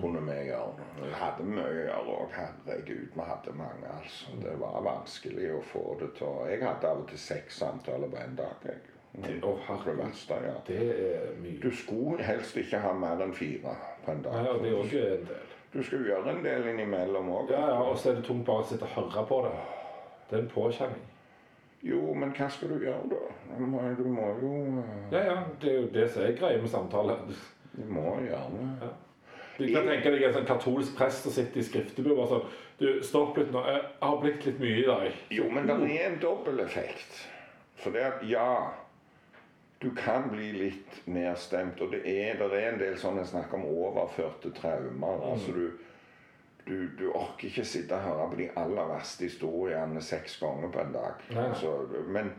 Kunne vi gjøre. Vi hadde mye å gjøre òg. Herregud, vi hadde mange, altså. Det var vanskelig å få det til Jeg hadde av og til seks samtaler på en dag. Jeg. Det- oh, det verste, ja. Det er mye. Du skulle helst ikke ha mer enn fire på en dag. Nei, og det er ikke en del. Du skal gjøre en del innimellom òg. Ja, ja, og så er det tungt bare å sitte og høre på det. Det er en påkjenning. Jo, men hva skal du gjøre, da? Du må, du må jo eh, Ja, ja, det er jo det som er greia med samtale. Du må gjøre det. Du kan tenke deg en sånn katolsk prest som sitter i skriftebord og sånn Du, stopp litt nå. Jeg har blitt litt mye i dag. Jo, men det er en dobbelteffekt. For det at ja Du kan bli litt nedstemt, og det er, det er en del sånn en snakker om overførte traumer. Altså du, du, du orker ikke sitte og høre på de aller verste historiene seks ganger på en dag. Altså, men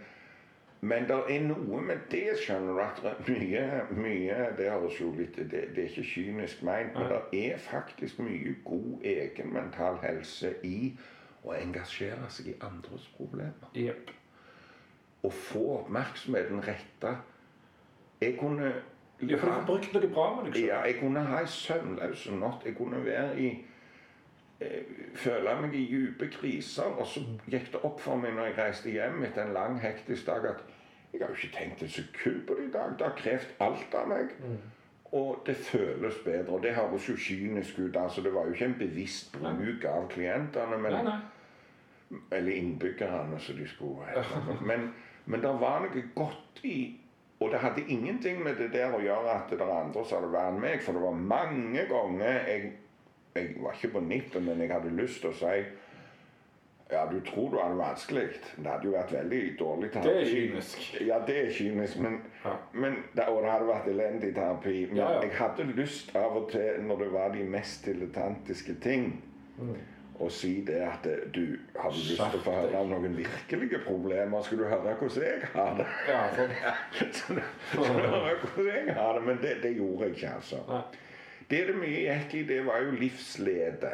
men det er noe med det, skjønner du, at mye, mye Det høres jo litt det, det er ikke kynisk meint, men det er faktisk mye god egen mental helse i å engasjere seg i andres problemer. Yep. Å få oppmerksomheten retta. Jeg kunne Ja, for du har brukt noe bra med deg selv. ja, jeg kunne ha ei søvnløs natt. Jeg kunne være i føle meg i dype kriser. Og så gikk det opp for meg når jeg reiste hjem etter en lang, hektisk dag, at jeg har jo ikke tenkt et sekund på det i dag. Det har krevd alt av meg. Og det føles bedre. Og det høres jo kynisk ut. altså Det var jo ikke en bevisst bruk av klientene. men Nei, nei. eller innbyggerne, som de skulle hete. Men, men det var noe godt i Og det hadde ingenting med det der å gjøre at det er andre som hadde vært enn meg. For det var mange ganger jeg, jeg var ikke på nippet, men jeg hadde lyst til å si ja, du tror du har det vanskelig. Det hadde jo vært veldig dårlig terapi. Det er kynisk. Ja, det er kynisk, men, Ja. men det, Og det hadde vært elendig terapi. Men Ja, ja. jeg hadde lyst av og til, når det var de mest dilettantiske ting, Mm. å si det at eh, du hadde lyst til å få høre om noen virkelige problemer. Skal du høre hvordan jeg har det? Ja, sånn. Så skal du høre hvordan jeg har det, Men det, det gjorde jeg ikke, altså. Nei. Det det mye gikk i, det var jo livslede.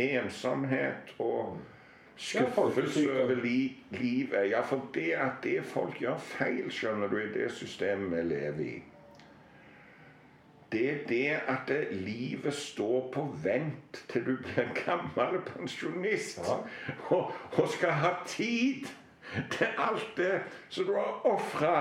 Ensomhet og skuffelse over li, livet. Ja, for det at det folk gjør feil, skjønner du, i det systemet vi lever i. Det er det at livet står på vent til du blir gammel pensjonist Ja. og, og skal ha tid til alt det som du har ofra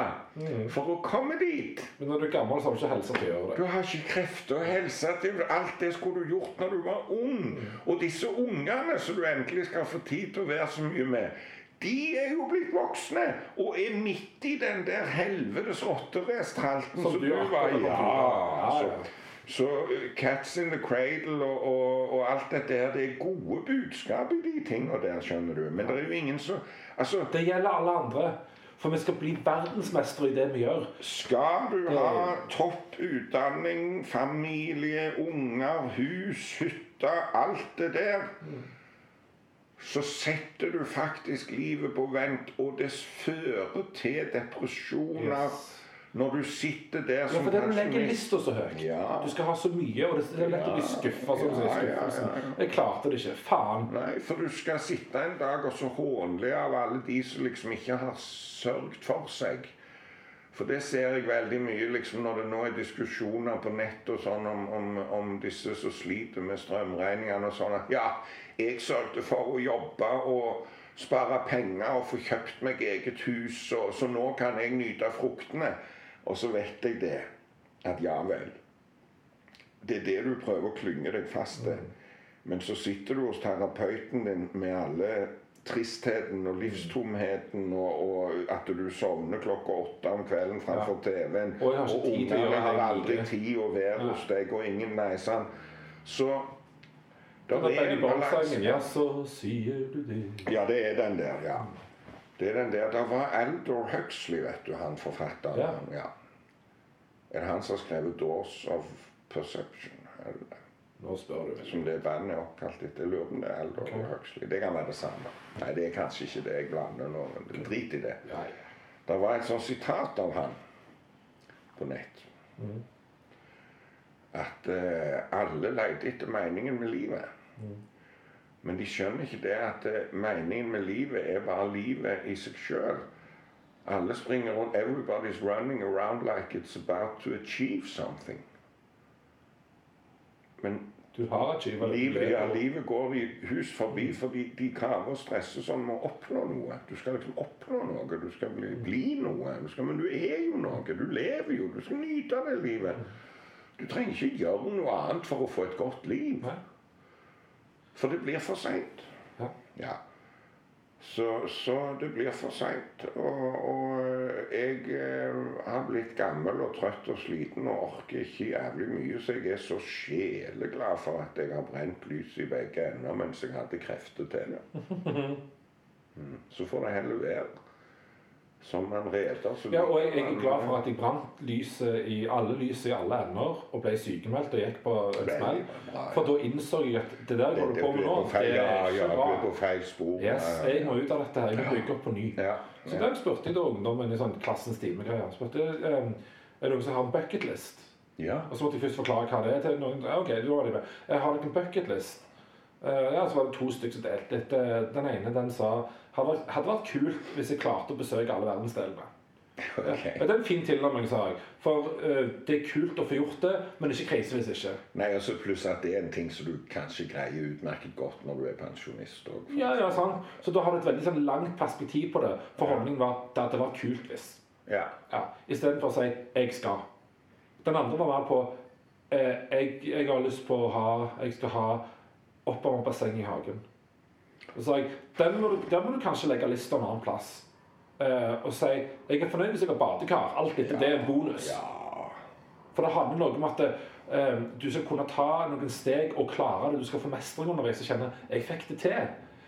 for å komme dit. Men når du er gammel, så har du ikke helse til å gjøre det. Du har ikke krefter og helse til alt det skulle du gjort når du var ung. Og disse ungene som du endelig skal få tid til å være så mye med, de er jo blitt voksne og er midt i den der helvetes rotterace-tralten Som som du du var i. Ja, Ja. Ja, altså. Så uh, Cats in the Cradle og, og, og alt dette her, det er gode budskap i de tinga der, skjønner du. Men det er jo ingen som Altså, Det gjelder alle andre. For vi skal bli verdensmestere i det vi gjør. Skal du ha topp utdanning, familie, unger, hus, hytte, alt det der, så setter du faktisk livet på vent, og det fører til depresjoner Yes. Når du sitter der som Ja, for det legger pensjonist. lista så høyt. Ja. Du skal ha så mye, og det det er lett å bli skuffa. Ja. Jeg klarte det ikke. Faen. Nei, for du skal sitte en dag og så hånlig av alle de som liksom ikke har sørget for seg. For det ser jeg veldig mye liksom når det nå er diskusjoner på nett og sånn om, om, om disse som sliter med strømregningene og sånn ja, jeg sørget for å jobbe og spare penger og få kjøpt meg eget hus, og, så nå kan jeg nyte fruktene. Og så vet jeg det, at ja vel. Det er det du prøver å klynge deg fast til. Men så sitter du hos terapeuten din med alle tristheten og livstomheten og, og at du sovner klokka åtte om kvelden framfor TV-en. Og ungene har aldri tid å være ja. hos deg, og ingen Nei, sant. Så Den det er en balanse. Ja, så sier du det. Ja, det er den der, ja. Det er den der. Det var Aldor Huxley, vet du, han forfatteren. Ja. ja. Er det han som har skrevet 'Doors of Perception'? Eller? Nå spør du. som det bandet er oppkalt etter. Jeg lurer på om det er Aldor okay. Huxley. Det kan være det samme. Nei, det er kanskje ikke det. Jeg blander nå. Drit i det. Ja, ja. Det var et sånt sitat av han på nett. Mm. At uh, alle leter etter meningen med livet. Mm. Men de skjønner ikke det at uh, meningen med livet er bare livet i seg sjøl. Alle springer rundt. Everybody's running around like it's about to achieve something. Men Du har achieva. Livet, ja, livet går i hus forbi fordi de kaver og stresser sånn med å oppnå noe. Du skal liksom oppnå noe, du skal bli, bli noe. Du skal, men du er jo noe, du lever jo. Du skal nyte av det livet. Du trenger ikke gjøre noe annet for å få et godt liv. For det blir for seint. Ja. Så, så det blir for seint. Og, og jeg eh, har blitt gammel og trøtt og sliten og orker ikke jævlig mye, så jeg er så sjeleglad for at jeg har brent lys i begge ender mens jeg hadde krefter til det. Mm. Så får det heller være som en reder. så Ja, og jeg, jeg er glad for at jeg brant lyset i alle lys i alle ender og ble sykemeldt og gikk på en smell. For da innså jeg at det der går du på med nå, det ja, er ikke bra. på feil spor. Yes, Ja, ja. jeg må ut av dette her. Jeg må bygge opp på ny. Ja, Så ja. da spurte jeg da ungdommen i sånn klassens timegreier. Spurte um, er det noen som har en bucketlist. ja. Og så måtte jeg først forklare hva det er til noen. Ja, ok, da var de med. Jeg har dere en bucketlist? Uh, ja, så var det to stykker som delte. Eh, Den ene den sa hadde vært, kult hvis jeg klarte å besøke alle verdensdelene. Okay. Ja, det er en fin tilnærming, sa jeg. For uh, det er kult å få gjort det, men ikke krise hvis ikke. Nei, altså Pluss at det er en ting som du kanskje greier utmerket godt når du er pensjonist. Og, Ja, ja, sant. Så da har du et veldig sånn langt perspektiv på det. For holdningen var at det var kult hvis. ja. Ja, Istedenfor å si 'jeg skal'. Den andre var mer på eh, jeg, 'jeg har lyst på å ha Jeg skal ha oppoverbasseng i hagen'. Så sa jeg den må du, den må du kanskje legge lista en annen plass. Eh, og si 'jeg er fornøyd hvis jeg har badekar'. Alt dette det er en bonus. ja. For det handler noe om at eh, du skal kunne ta noen steg og klare det. Du skal få mestring underveis og kjenne 'jeg fikk det til'.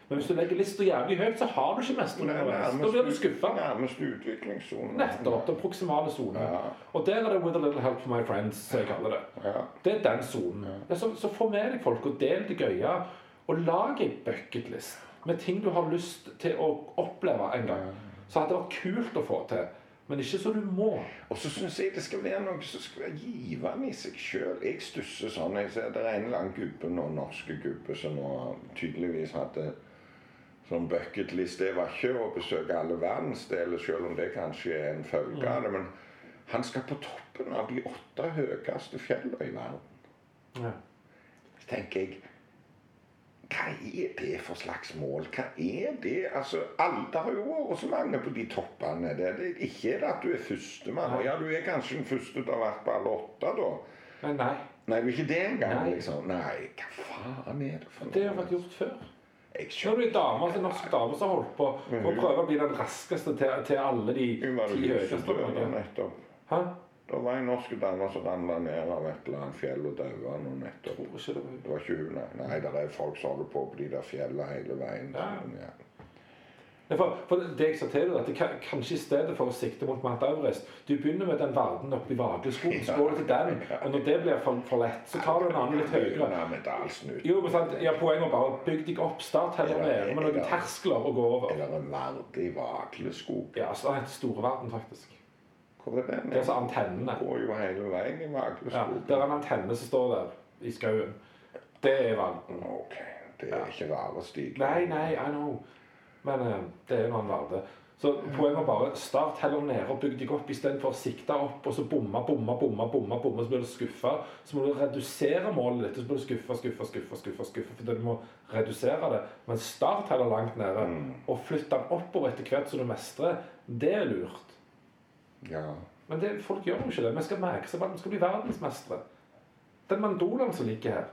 Men hvis du legger lista jævlig høyt, så har du ikke mestring er underveis. Da blir du skuffa. nærmest utviklingssonen. Nettopp. Den proksimale sonen. Ja. Og der er det 'with a little help from my friends', som jeg kaller det. Ja. Det er den sonen. Ja, så, så få med deg folk, og del det gøye. Og lag en bucketlist med ting du har lyst til å oppleve en gang. Så hadde det vært kult å få til. Men ikke så du må. Og så syns jeg det skal være noe som skal være givende i seg sjøl. Jeg stusser sånn. Jeg ser Det er en eller annen gubbe nå, norske gubbe som nå tydeligvis hadde sånn bucketlist. Det var ikke å besøke alle verdensdeler, selv om det kanskje er en følge av det. Men han skal på toppen av de åtte høyeste fjellene i verden. Ja. Tenker jeg Hva er det for slags mål? Hva er det? Altså, alle, har jo vært så mange på de toppene. Det, det, ikke er det at du er førstemann. Ja, du er kanskje den første til å ha vært på alle åtte, da. Men nei. Nei, du er ikke det engang, Nei. liksom. Nei, hva faen er det for noe? Det har vært gjort før. Når du er dame, altså en norsk dame som har holdt på å prøve å bli den raskeste til, til alle de ti høyeste. nettopp. Hæ? Det var en norsk dame som ramla ned av et eller annet fjell og daua nå nettopp. Det var ikke hun, nei. Nei, det er folk som holder på på de der fjellene hele veien. Ja. Ja. For, for det jeg sa til deg, at det kan, kanskje i stedet for å sikte mot Mount Everest Du begynner med den verden oppe i Vagelskogen, så går du til den. Og når det blir for, for lett, så tar du en annen litt høyere. Jo, men sant, ja, Poenget er bare bygg deg opp. Start heller nede med noen terskler å gå over. Eller en verdig Vagleskog. Ja, så det heter Storeverden, faktisk. Det er altså antennene. går jo hele veien i Ja, det er en antenne som står der i skauen. Det er valden. Ok, det er ikke rare stiger. Nei, nei, I know. Men uh, det er en annen verden. Så poenget var bare start heller nede og bygg deg opp istedenfor å sikte opp og så bomme, bomme, bomme, bomme, bomme, så blir du skuffa. Så må du redusere målet ditt, og så blir du skuffa, skuffa, skuffa, skuffa, skuffa, fordi du må redusere det. Men start heller langt nede, og flytt den oppover etter hvert så du mestrer. Det er lurt. Ja. Men det, folk gjør jo ikke det. Vi skal merke seg at vi skal bli verdensmestere. Den mandolaen som ligger her,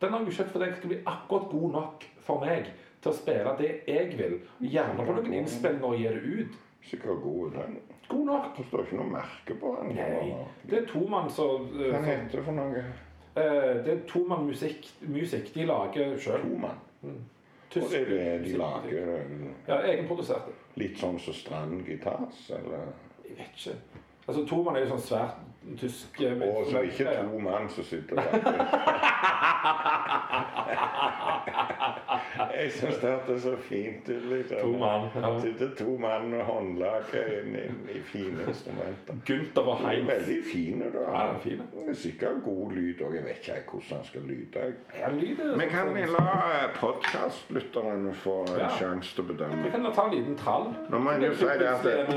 den har jeg kjøpt fordi jeg skal bli akkurat god nok for meg til å spille det jeg vil. Gjerne på noen innspillinger og gi det ut. Sikkert god den. God nok. Det står ikke noe merke på den. Nei. Det er tomann som Hva eh, heter det for noe? Uh, Det er tomann musikk, musikk. De lager sjøl. Tomann. Tysk Og det er det de lager eh, Ja, egenproduserte. litt sånn som Strand Gitars, eller? Jeg vet ikke. Altså, Toman er jo sånn svært tysk eh, Og så ikke to mann som sitter der. Jeg syns det hørtes så fint ut. Liksom. To mann, ja. Sitter to mann med håndlaget inn, inn i fine instrumenter. Gunther og er Heinz. veldig fine, da. Ja, er fine. Er sikkert god lyd òg. Jeg vet ikke hvordan han skal lyde. Ja, er Men kan vi la podkastlytterne få en Ja. sjanse til å bedømme? Vi kan da ta en liten trall. Nå må jo si det at- Det er en.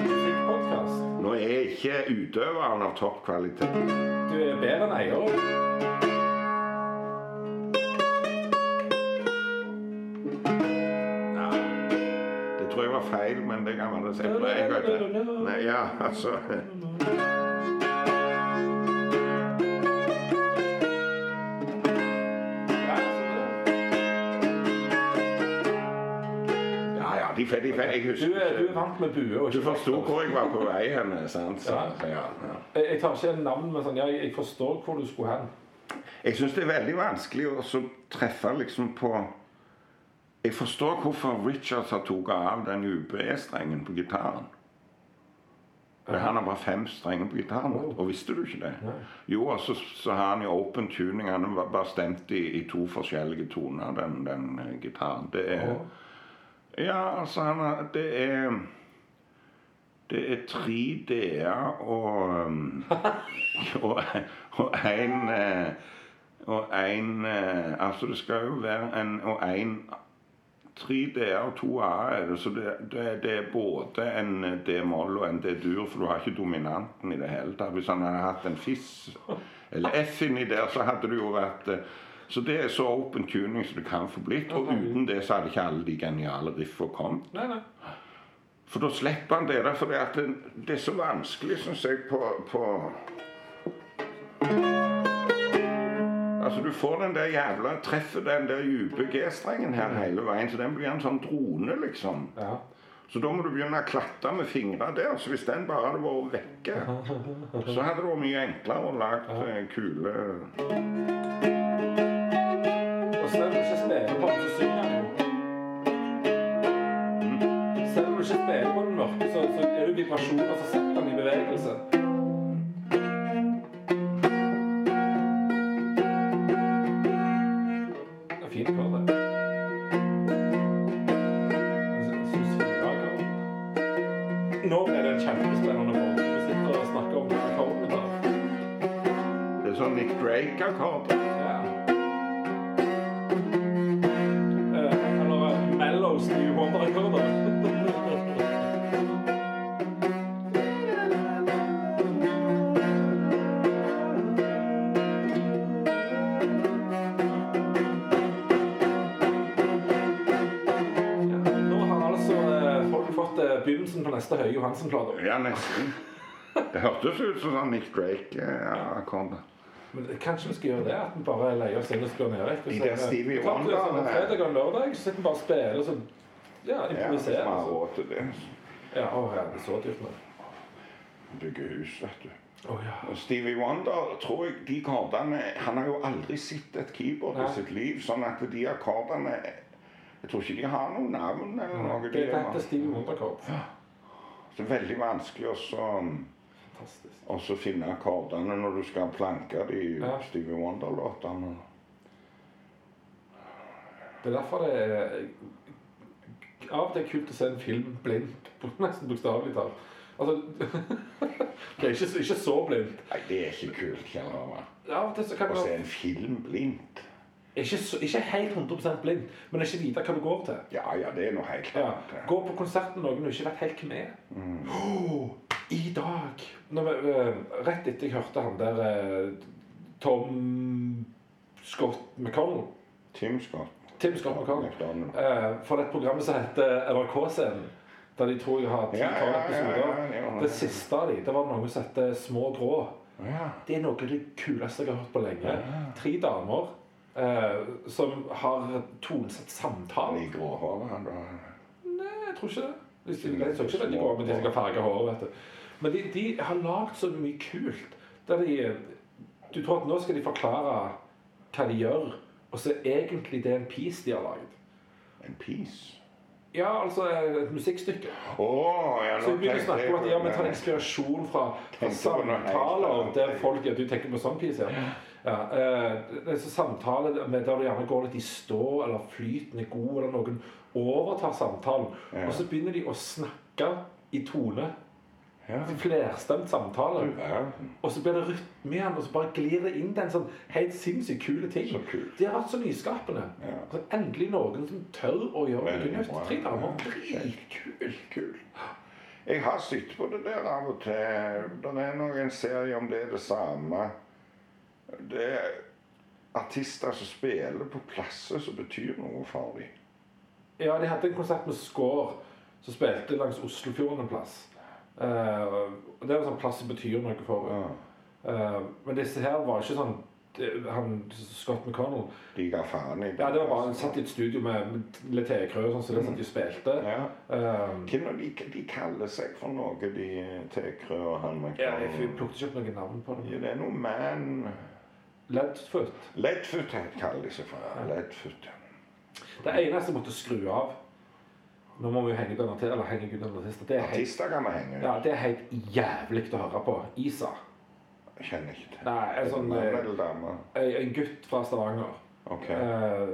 Nå er ikke utøveren av topp kvalitet. Du er bedre enn eier. Ja. Det tror jeg var feil, men det kan være det. Jeg en gang til. Nei, ja, altså Jeg jeg Du husker er, du er vant med bue. og Du ikke forsto hvor jeg var på vei hen, sant? Så, Ja. ja, ja. Jeg, jeg tar ikke en navn, men sånn, jeg forstår hvor du skulle hen. Jeg syns det er veldig vanskelig å treffe liksom på Jeg forstår hvorfor Richards har tatt av den UB-strengen på gitaren. For Han har bare fem strenger på gitaren. Wow. Og visste du ikke det? Nei. Jo, og så, så har han jo open tuning. Han har bare stemt i, i to forskjellige toner, den, den eh, gitaren. Det er Og Ja, altså han Det er Det er tre D-er og um, Og og en eh, Og en eh, Altså det skal jo være en Og en tre D-er og to A er det, så det, det, det er både en D-moll og en D-dur, for du har ikke dominanten i det hele tatt. Hvis han hadde hatt en fiss eller F inni der, så hadde det jo vært eh, Så det er så open tuning som det kan få blitt. Og uten det så hadde ikke alle de geniale riffene kommet. Nei, nei. For da slipper han det der, for det, det, det er så vanskelig, syns jeg, på, på Altså, du får den der jævla Treffer den der dype G-strengen her hele veien, så den blir en sånn drone, liksom. Ja. Så da må du begynne å klatre med fingrene der. Så hvis den bare hadde vært vekke, så hadde det vært mye enklere å lage eh, kule selv om du ikke spiller på den, så synger han jo. Selv om du ikke spiller på den mørke, så, så er det vibrasjoner som setter den i bevegelse. Johansen-plate. Ja, nesten. Det hørtes ut som sånn Nick Drake-akkord. Men kanskje vi skal gjøre det? At vi bare leier oss inn og der Stevie Klart det er sånn, Wonder- Fredag og lørdag så sitter vi bare og spiller og så ja, Ja, hvis vi improviserer. har råd til det. Ja, å, ja, det er så dyrt nå. Bygge hus, vet du. Å ja. Og Stevie Wonder, tror jeg de kardene Han har jo aldri sett et keyboard Nei. i sitt liv, sånn at de akkordene Jeg tror ikke de har noe navn eller noe. Det er faktisk Stevie Wonder-kort. Det er veldig vanskelig også, Fantastisk. også finne akkordene når du skal planke de Ja. Stevie Wonder-låtene. Det er derfor det er av og til er kult å se en film blindt, nesten bokstavelig talt. Altså Ok, ikke, ikke så blindt. Nei, det er ikke kult. kjenner jeg. Av og til så kan Å se en film blindt. Ikke, ikke helt 100 blind, men ikke vite hva du går til. Ja, ja, det er noe helt Ja. Gå på konsert med noen du ikke vet helt hvem er. Åh, I dag når eh, Rett etter jeg hørte han der eh, Tom Scott McConnell Tim Scott. Tim Scott McConnell. Eh, for det programmet som heter NRK-scenen, der de tror jeg har ti-tolv episoder. det siste av de, det var noe som heter Små grå. Ja. Det er noe av det kuleste jeg har hørt på lenge. Tre damer eh, som har tonesatt samtale. De gråhårene han da. Nei, jeg tror ikke det. De, de, de så ikke veldig grå, men de skal farge håret, vet du. Men de, de har lagd så mye kult. Der de Du tror at nå skal de forklare hva de gjør, og så er egentlig det en piece de har lagd. En piece. Ja, altså et musikkstykke. Oh, ja, Så vi begynner å snakke om at ja, vi tar inspirasjon fra, fra samtaler der folk ja, Du tenker på sånn piece, ja. Ja eh, det er så samtaler med der det gjerne går litt i stå, eller flyten er god, eller noen overtar samtalen. Ja. Og så begynner de å snakke i tone. Ja, Flerstemt samtale. Ja. Og så blir det rytme igjen, og så bare glir det inn til en sånn helt sinnssykt kule ting. De har vært så nyskapende. Ja. Så endelig noen som tør å gjøre det nytt. Tre damer. Dritkult. Kult. Jeg har sett på det der av og til. Det er noen serier om det er det samme. Det er artister som spiller på plasser som betyr noe for dem. Ja, de hadde en konsert med Skår som spilte langs Oslofjorden en plass. Uh, det er en sånn plass som betyr noe for Ja. Uh, Men disse her var ikke sånn det- Han Scott McConnell De ga faen i Ja, det var bare Han satt i et studio med litt tekrø sånn, så det satt de spilte. Ja. Um, Hvem er de, de kaller seg for noe, de Tekrø og han ja, jeg plukket ikke opp noen navn på dem. Ja, det er noe man Leadfoot. Leadfoot kaller de seg for. Leadfoot. Det eneste jeg måtte skru av Nå må vi jo henge ut en eller henge ut en artist. Det er Artister kan vi henge ja, det er helt jævlig å høre på. Isa. Jeg kjenner ikke til. Nei, en sånn eh, en gutt fra Stavanger. Ok. Uh,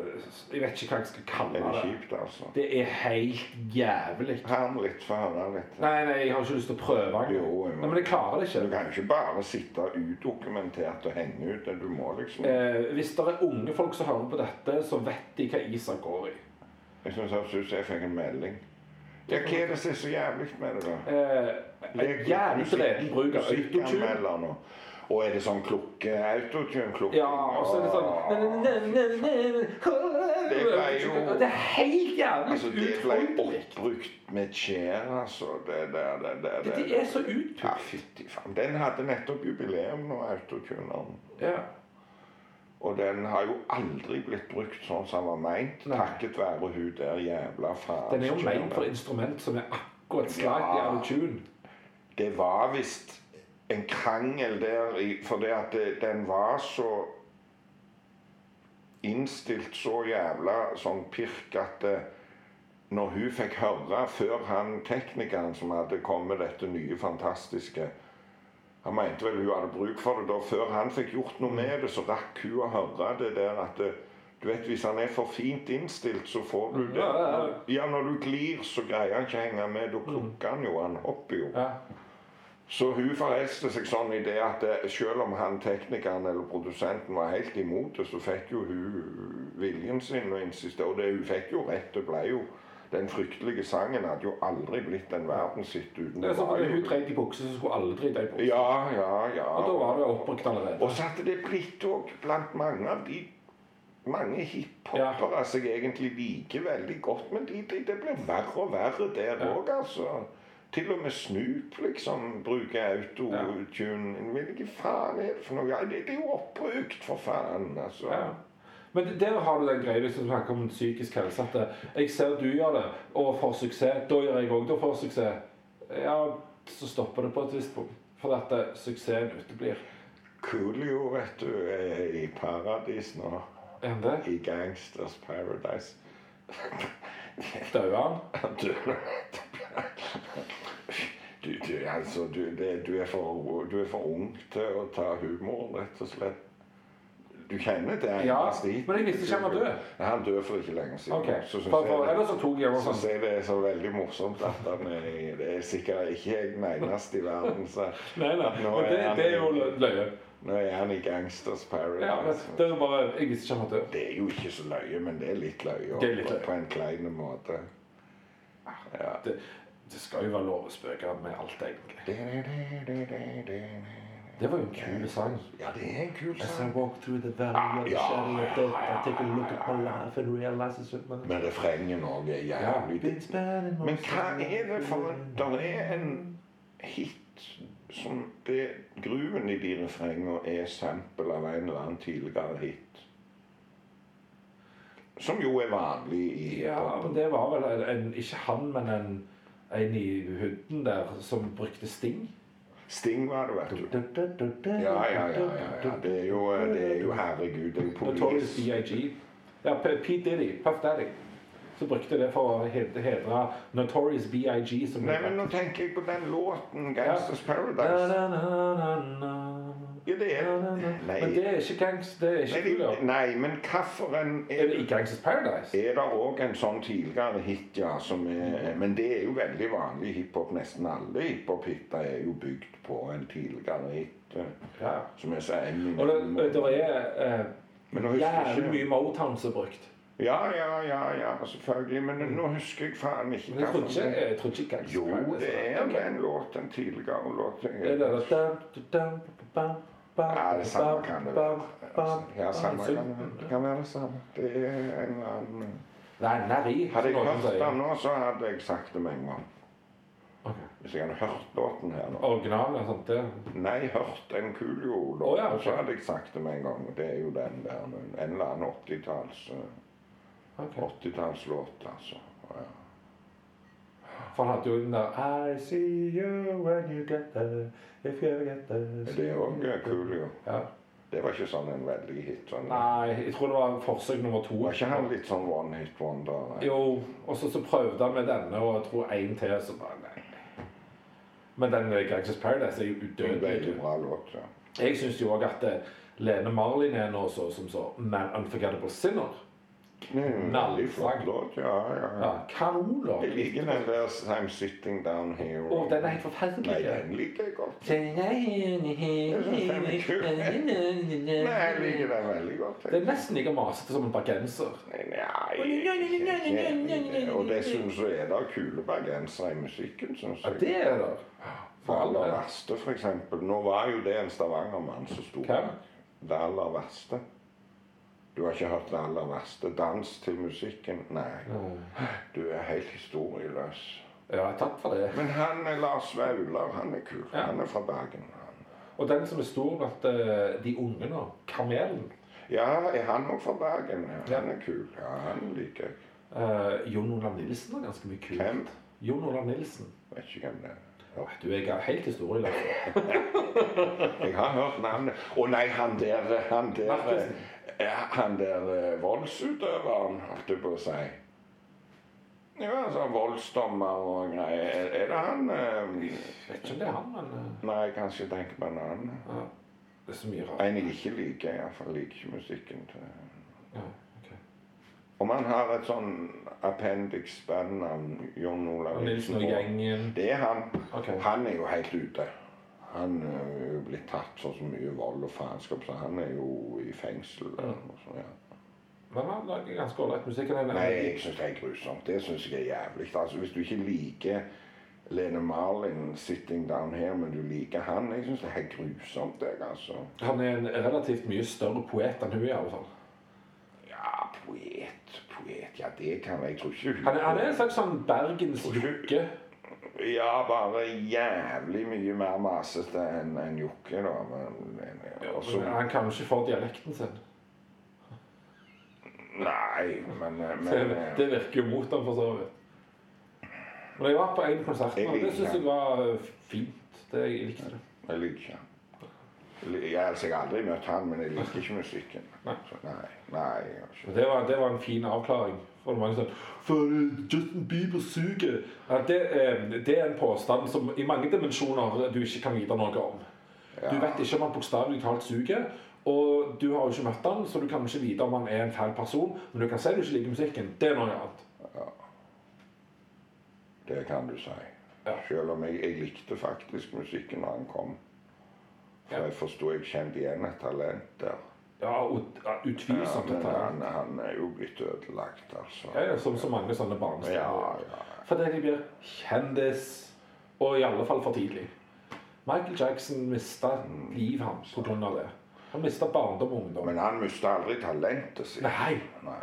jeg vet ikke hva jeg skal Er kalle det det. kjipt, altså? Det er helt jævlig. Er litt, få litt. Nei, nei, jeg har ikke lyst til å prøve engang. Jo, Nei, Men jeg klarer det ikke. Du kan kan ikke bare sitte udokumentert og henge ut. Du må liksom uh, hvis det er unge folk som hører på dette, så vet de hva Isak går i. Jeg syns høres jeg fikk en melding. Ja, hva er det som er så jævlig med det, da? Eh, jævlig dreven bruk av autotune. Og er det sånn klukke, autotune-klukke? Ja, og så er det sånn Det ble jo- Det er helt jævlig Altså, det ble oppbrukt med chair, altså. Det der, det der. Det, det er så Ja, fytti faen. Den hadde nettopp jubileum nå, autotuneren. Ja. Og den har jo aldri blitt brukt sånn som den var meint, takket være hun der jævla faen. Den er jo meint for instrument som er akkurat slag i autotune. Det var visst en krangel der fordi at det, den var så innstilt så jævla sånn pirk at når hun fikk høre, før han teknikeren som hadde kommet dette nye, fantastiske Han mente vel hun hadde bruk for det da. Før han fikk gjort noe med det, så rakk hun å høre det der at det, du vet, Hvis han er for fint innstilt, så får du det. Ja, når du glir, så greier han ikke å henge med. Da klukker han jo. Han hopper jo. Ja. Så hun forelste seg sånn i det at selv om han teknikeren eller produsenten var helt imot det, så fikk jo hun viljen sin og insisterte. Og det, hun fikk jo rett. Det ble jo Den fryktelige sangen hadde jo aldri blitt en verdenshit uten Det var at Hun dreit i bukse, så skulle alle drite i bukse. Ja, ja, ja. Og da var det oppbrukt allerede. Og så hadde det blitt òg blant mange av de mange hiphopere som jeg egentlig liker veldig godt, men de, de, det blir verre og verre der Ja. altså. Til og med Snoop liksom bruker autotune. Hvilken faen er det for noe? Ja, det, det er jo oppbrukt, for faen. altså. Ja. Men der har du den greia liksom, du snakker om psykisk helse. At eh, jeg ser du gjør det, og får suksess. Da gjør jeg òg det og får suksess. Ja, så stopper det på et visst punkt. For at eh, suksessen uteblir. Coolio, vet du, er i paradis nå. Er han det? I Gangsters Paradise. Dauer han? Du, du, du, altså, du, det, du, er for, du er for ung til å ta humoren, rett og slett. Du kjenner det? Ja, men jeg visste ikke han var død. Han døde for ikke lenge siden. Ok, Så for, jeg, så så sånn jeg det er så veldig morsomt at han er Det er sikkert ikke den eneste i verden så Nei, nei, nå men det, han det er jo løye. Nå er han i Gangsters Paradise. Ja, men det er bare Jeg visste ikke han var død. Det er jo ikke så løye, men det er litt løye. På-. På en klein måte. Ja. Det, det skal jo være lov å spøke med alt, egentlig. Det var jo en kul sang. Ja, det er en kul sang. As I walk through the valley of the Ja. shadow of death, I take a look at my life and realize it's with my Men refrenget òg er jævlig Men hva er det for Der er en hit som det Gruven i de refrengene er sample av en eller annen tidligere hit. Som jo er vanlig i Ja, men det var vel en, en ikke han, men en, en i hunden der som brukte Sting. Sting var det, vet du. Ja, ja, ja. ja. Det, er jo, det er jo herregud, en. B.I.G. Ja, Pete Diddy, Puff Daddy. Så brukte det for å hed- hedre Notorious B.I.G. Nei, men nå tenker jeg på den låten, 'Gangsters Paradise'. Ja, det er nei, nei. Nei. Men det er ikke gangs... Det er ikke det- Coolio. nei men hvilken Er det i Gangs Paradise? er det òg en sånn tidligere hit, ja, som er Men det er jo veldig vanlig hiphop. Nesten alle hiphop-hiter er jo bygd på en tidligere hit. eh, Ja. Som jeg sier Og det, det er jeg jævlig mye Motown som er brukt. Ja, ja, ja, ja, selvfølgelig. Men nå husker jeg faen ikke det er. jeg trodde ikke Gangsters Jo, det er en låt, en tidligere låt. Det er det der Ja, det samme kan det være. Ja, samme kan det kan være det samme. Det er en eller annen Nei, nærri. Hadde jeg hørt den nå, så hadde jeg sagt det med en gang. Ok. Hvis jeg hadde hørt låten her nå. Originalen sant sånt, det Nei, hørt en Coolio-låt, Oh, ja, okay. så hadde jeg sagt det med en gang. Det er jo den der, en eller annen 80-talls okay. 80-tallslåt, altså. Ja. For han hadde jo den der I see you when you get there, if you ever get there. Er det kul, jo. Ja. Det var ikke sånn en veldig hit. Sånn. Nei, jeg tror det var forsøk nummer to. Var ikke han litt sånn one hit wonder? nei? Jo, og så, så prøvde han med denne, og jeg tror en til, så bare nei. Men den eh, Gangsters Paradise er jo udødelig. bra låt. ja. Jeg syns jo òg at eh, Lene Marlin er nå så som så Man Unforgettable Sinner. Er en veldig flott låt. Ja, ja, Ja, ja. Kanonlåt. Jeg liker den der I'm sitting down here. Å, den er helt forferdelig. Nei, den liker jeg godt. Nei, jeg liker den veldig godt. Det er nesten like masete som en bergenser. Nei, Og dessuten så er det kule bergensere i musikken, syns Ja, jeg. det er det. For aller verste, for eksempel. Nå var jo det en stavangermann som sto bak. Det aller verste. Du har ikke hørt det aller verste? Dans til musikken? Nei. Du er helt historieløs. Ja, takk for det. Men han er Lars Vaular, han er kul. Ja. Han er fra Bergen. han. Og den som er stor blant eh, de unge nå, Kamelen. Ja, er han òg fra Bergen? Ja, Ja. han er kul. Ja, han liker jeg. Uh, Jon Olav Nilsen har ganske mye kul. Hvem? Jon Olav Nilsen. Vet ikke hvem det er. Åh, Du er helt historieløs. Jeg har hørt navnet. Å nei, han der Han der, Markussen. Ja, han der eh, voldsutøveren, holdt jeg på å si. Ja, altså voldsdommer og greier. Er, er det han eh, Vet ikke om det er han, men eh, Nei, kanskje jeg tenker på en annen. ja, det er så mye rart. En jeg ikke liker. Iallfall liker ikke musikken til Ja, ok. Om han har et sånn appendix bandnavn, Jon Olav Og Nilsen og gjengen. Det er han. Ok. Han er jo helt ute. Han er jo blitt tatt for så mye vold og faenskap, så han er jo i fengsel. og så, ja. Men han lager ganske ålreit musikk. Nei, jeg syns det er grusomt. Det syns jeg er jævlig. Altså, hvis du ikke liker Lene Marlin 'Sitting Down Here', men du liker han Jeg syns det er grusomt, jeg, altså. Han er en relativt mye større poet enn hun, i alle fall. Ja, poet, poet Ja, det kan jeg Jeg tror ikke hun Han er, han er en slags sånn Bergens Jokke. Ja, bare jævlig mye mer masete enn en Jokke, da. Men, men, og men Han kan jo ikke få dialekten sin. Nei, men, men Det, det virker jo mot ham, for så vidt. Men jeg var på en konsert og det syns jeg var eh, fint. Det jeg likte det. Jeg liker. Jeg, altså, jeg har aldri møtt han, men jeg liker ikke musikken. Nei. Så, nei, nei, ikke det var, det var en fin avklaring. For mange sånn For eh, Justin Bieber suger. Ja, det, eh, det er en påstand som i mange dimensjoner du ikke kan vite noe om. Du vet ikke om han bokstavelig talt suger. Og du har jo ikke møtt han, så du kan ikke vite om han er en feil person. Men du kan si du ikke liker musikken. Det er noe annet. Det kan du si. Ja. Selv om jeg, jeg likte faktisk musikken når han kom. Ja. jeg forsto jeg kjente igjen et talent der. Ja, og, ja, utvilsomt men han, han er jo blitt ødelagt, altså. Ja, ja, som så mange sånne barnestjerner. Ja, ja. Fordi de blir kjendis, og i alle fall for tidlig. Michael Jackson mista livet hans pga. det. Han mista barndom og ungdom. Men han mista aldri talentet sitt. Nei. Nei.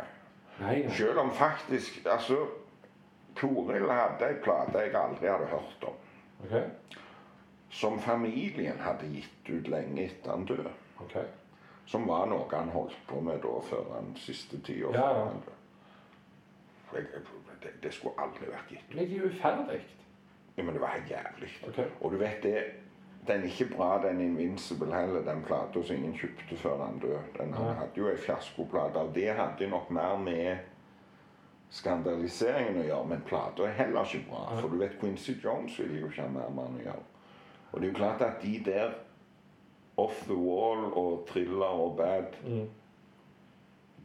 Nei, nei. Selv om faktisk Altså, Toril hadde ei plate jeg aldri hadde hørt om. Ok, Som familien hadde gitt ut lenge etter han døde. Okay. Som var noe han holdt på med da før han siste tida. Ja, ja. Det, det skulle aldri vært gitt ut. Det er uferdig. Ja, men det var helt jævlig. Okay. Og du vet det Den er ikke bra, den Invincible heller, den plata som ingen kjøpte før han døde. Den ja. Hadde jo ei fiaskoplate, og det hadde nok mer med skandaliseringen å gjøre, men plata er heller ikke bra. For du vet Quincy Jones ville jo ikke ha mer med han å gjøre. Og det er jo klart at de der Off the Wall og Thriller og Bad Mm.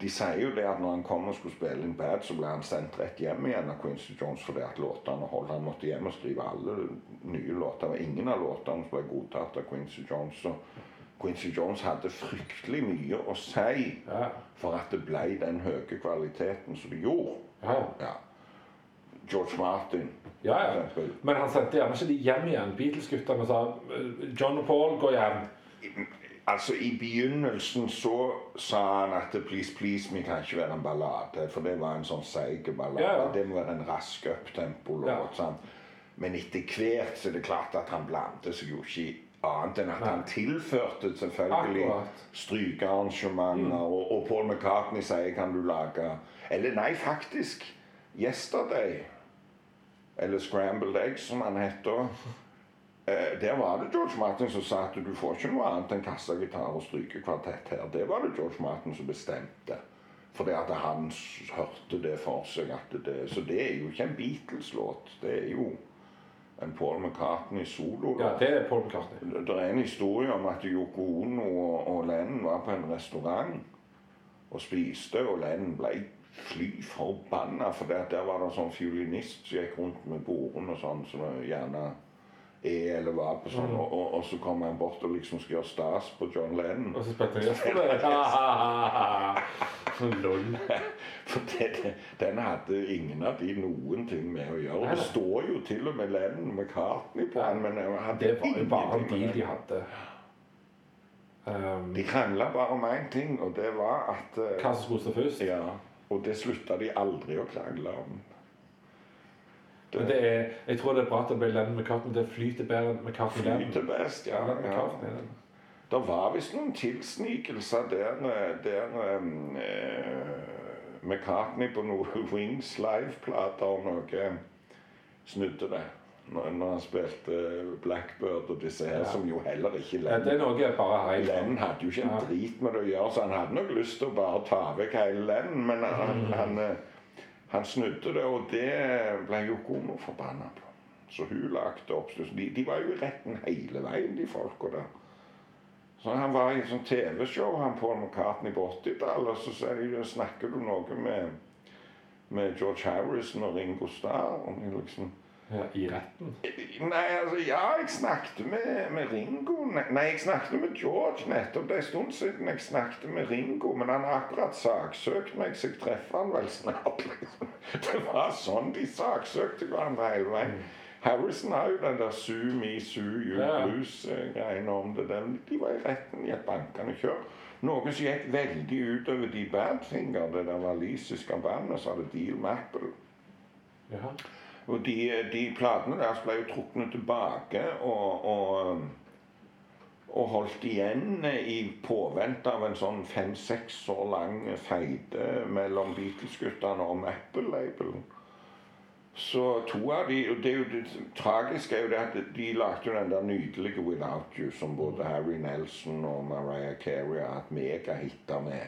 De sier jo det at når han kom og skulle spille inn Bad, så ble han sendt rett hjem igjen av Quincy Jones fordi at låtene holdt. Han måtte hjem og skrive alle nye låter. Ingen av låtene ble godtatt av Quincy Jones. Så Quincy Jones hadde fryktelig mye å si Ja. for at det ble den høye kvaliteten som det gjorde. Ja. Ja. George Martin, ja, ja. Men han sendte gjerne ikke de hjem igjen. Beatles-guttene sa John og Paul, gå hjem. Altså, I begynnelsen så sa han at 'Please Please Me' kan ikke være en ballade. For det var en sånn seig ballade. Ja, ja. Det må være en rask uptempo-låt. Ja. Men etter hvert så er det klart at han blandet seg jo ikke i annet enn at Nei. han tilførte selvfølgelig strykearrangementer. strykearrangementer. Og, og Paul McCartney sier 'Kan du lage' Eller nei, faktisk. 'Yesterday'. Eller 'Scrambled Eggs', som han heter. Eh, der var det George Martin som sa at du får ikke noe annet enn kassagitar og strykekvartett her. Det var det George Martin som bestemte. Fordi at han hørte det for seg. Det, så det er jo ikke en Beatles-låt. Det er jo en Paul McCartney-solo. Ja, det er Paul McCartney. Det er en historie om at Yoko Ono og, og Lennon var på en restaurant og spiste, og Lennon ble fly forbanna, for der, der var det en sånn fiolinist som gikk rundt med boren og sånn, som gjerne er eller var på sånn, og, og, og så kommer han bort og liksom skal gjøre stas på John Lennon. Og så spilte på det. Lol. For det, det, den hadde ingen av de noen ting med å gjøre. Nei, Det står jo til og med Lennon McCartney på den, men jeg hadde Det var jo bare en bil de hadde. Um, De krangla bare om én ting, og det var at uh, hva som skulle stå først. Ja, og det slutta de aldri å krangle om. Men det er, jeg tror det er bra at det ble Lennon McCartney. Det flyter bedre med McCartney Lennon. Flyter best, ja. Ja. Det var visst noen tilsnikelser der, der um, eh, McCartney på noen Wings live-plater og noe snudde det. Når, når han spilte Blackbird og disse her, Ja. som jo heller ikke Ja, det er bare her Lennon hadde jo ikke en Ja. drit med det å gjøre, så han hadde nok lyst til å bare ta vekk hele Lenn, men han, Mm. han, eh, han snudde det, og det ble Yoko Ono forbanna på. Så hun lagde opp De, de var jo i retten hele veien, de folka der. Så han var i et sånt TV-show, han på McCartney på 80-tallet, og så sier de, snakker du noe med, med George Harrison og Ringo Starr? Og liksom ja, I retten. Nei, altså, ja, jeg snakket med, med Ringo. Nei, jeg snakket med George nettopp. Det er en stund siden jeg snakket med Ringo, men han har akkurat saksøkt meg, så jeg treffer han vel snart. liksom. Det var sånn de saksøkte hverandre hele veien. Harrison har jo den der Sue Me, Sue You Ja. Blues-greiene om det. Den, de var i retten i et bankende kjør. Noe som gikk veldig utover de Badfinger, det der walisiske bandet som hadde deal med Apple. Ja. Og de, de platene deres ble jo trukne tilbake og, og, og holdt igjen i påvente av en sånn fem-seks år lang feide mellom Beatles-guttene og Apple-labelen. Så to av de og det, er jo det tragiske er jo det at de lagde jo den der nydelige 'Without You', som både Harry Nelson og Mariah Carey har hatt megahiter med.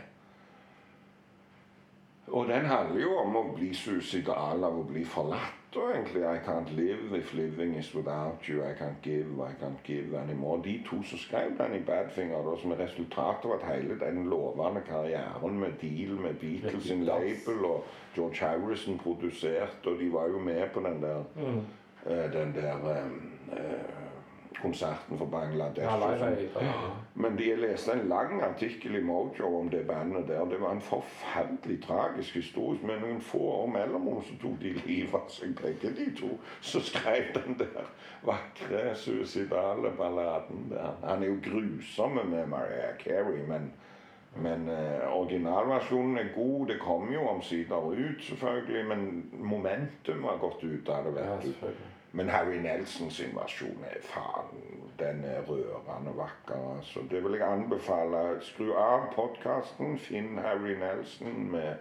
Og den handler jo om å bli suicidal av å bli forlatt. Og egentlig I can't live if living is without you. I can't give, I can't give anymore. De to som skrev den i Badfinger, da, som er resultatet av at hele den lovende karrieren med deal med Beatles sin label og George Harrison produserte, og de var jo med på den der Mm. uh, den der eh, eh, konserten for Bangladesh. Ja, sånn. Ja. Men de leste en lang artikkel i Mojo om det bandet der. Det var en forferdelig tragisk historie. Med noen få år mellom så tok de livet av seg, begge de to. Så skrev den der vakre, suicidale balladen der. Han er jo grusom med Mariah Carey, men, men eh, originalversjonen er god. Det kom jo omsider ut, selvfølgelig, men momentum har gått ut av det, Ja, vet du. Men Harry Nelsons invasjon er faen Den er rørende vakker. Så Det vil jeg anbefale. Skru av podkasten. Finn Harry Nelson med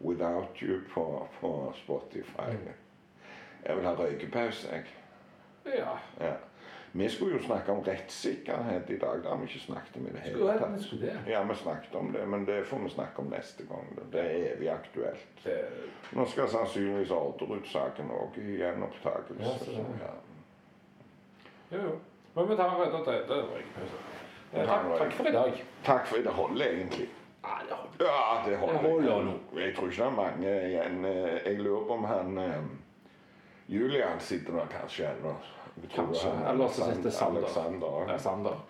'Without You' på, på Spotify. Jeg vil ha røykepause, jeg. Ja. Ja. Vi skulle jo snakke om rettssikkerhet i dag. Det har vi ikke snakket om i det hele tatt. Ja, vi snakket om det, men det får vi snakke om neste gang. Det er evig aktuelt. Nå skal sannsynligvis Orderud-saken òg i gjenopptakelse. Ja. Jo, jo. Men vi tar en runde til. det. Ja, takk, takk for i dag. Takk for det holder egentlig. Ja, det holder. Ja, det holder. Jeg tror ikke det er mange igjen. Eh, Jeg lurer på om han eh, Julian sitter der kanskje ennå. Jeg tror Kanskje. Eller så sitter Sander. Alexander. Ja, Sander.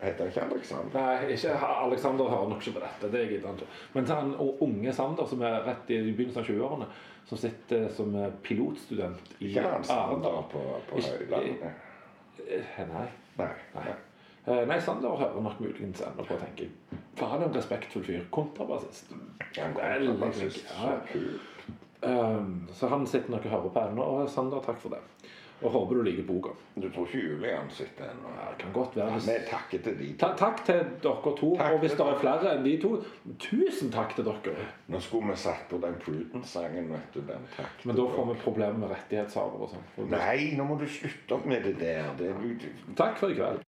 Heter han ikke Alexander? Nei, ikke Alexander hører nok ikke på dette. Det gidder han ikke. Men så han og unge Sander, som er rett i begynnelsen av 20-årene, som sitter som eh, pilotstudent i Ikke han Sander på, på Høylandet? Eh, Nei. Nei. Nei. Eh, Nei, Sander hører nok muligens ennå på, tenker jeg. For han er en respektfull fyr. Kontrabassist. Veldig flink, ja. Så. Um, så han sitter nok og hører på ennå. Og Sander, takk for det. Og håper du liker boka. Du tror ikke Julian sitter ennå? Ja, det kan godt være. Hvis... Vi takker til de. Ta, takk til dere to. Takk og hvis det er flere enn de to, tusen takk til dere. Nå skulle vi satt på den Prudence-sangen, vet du. Den takk Men da får vi problemer med rettighetshavere og sånn. Nei, nå må du slutte opp med det der. Det Takk for i kveld.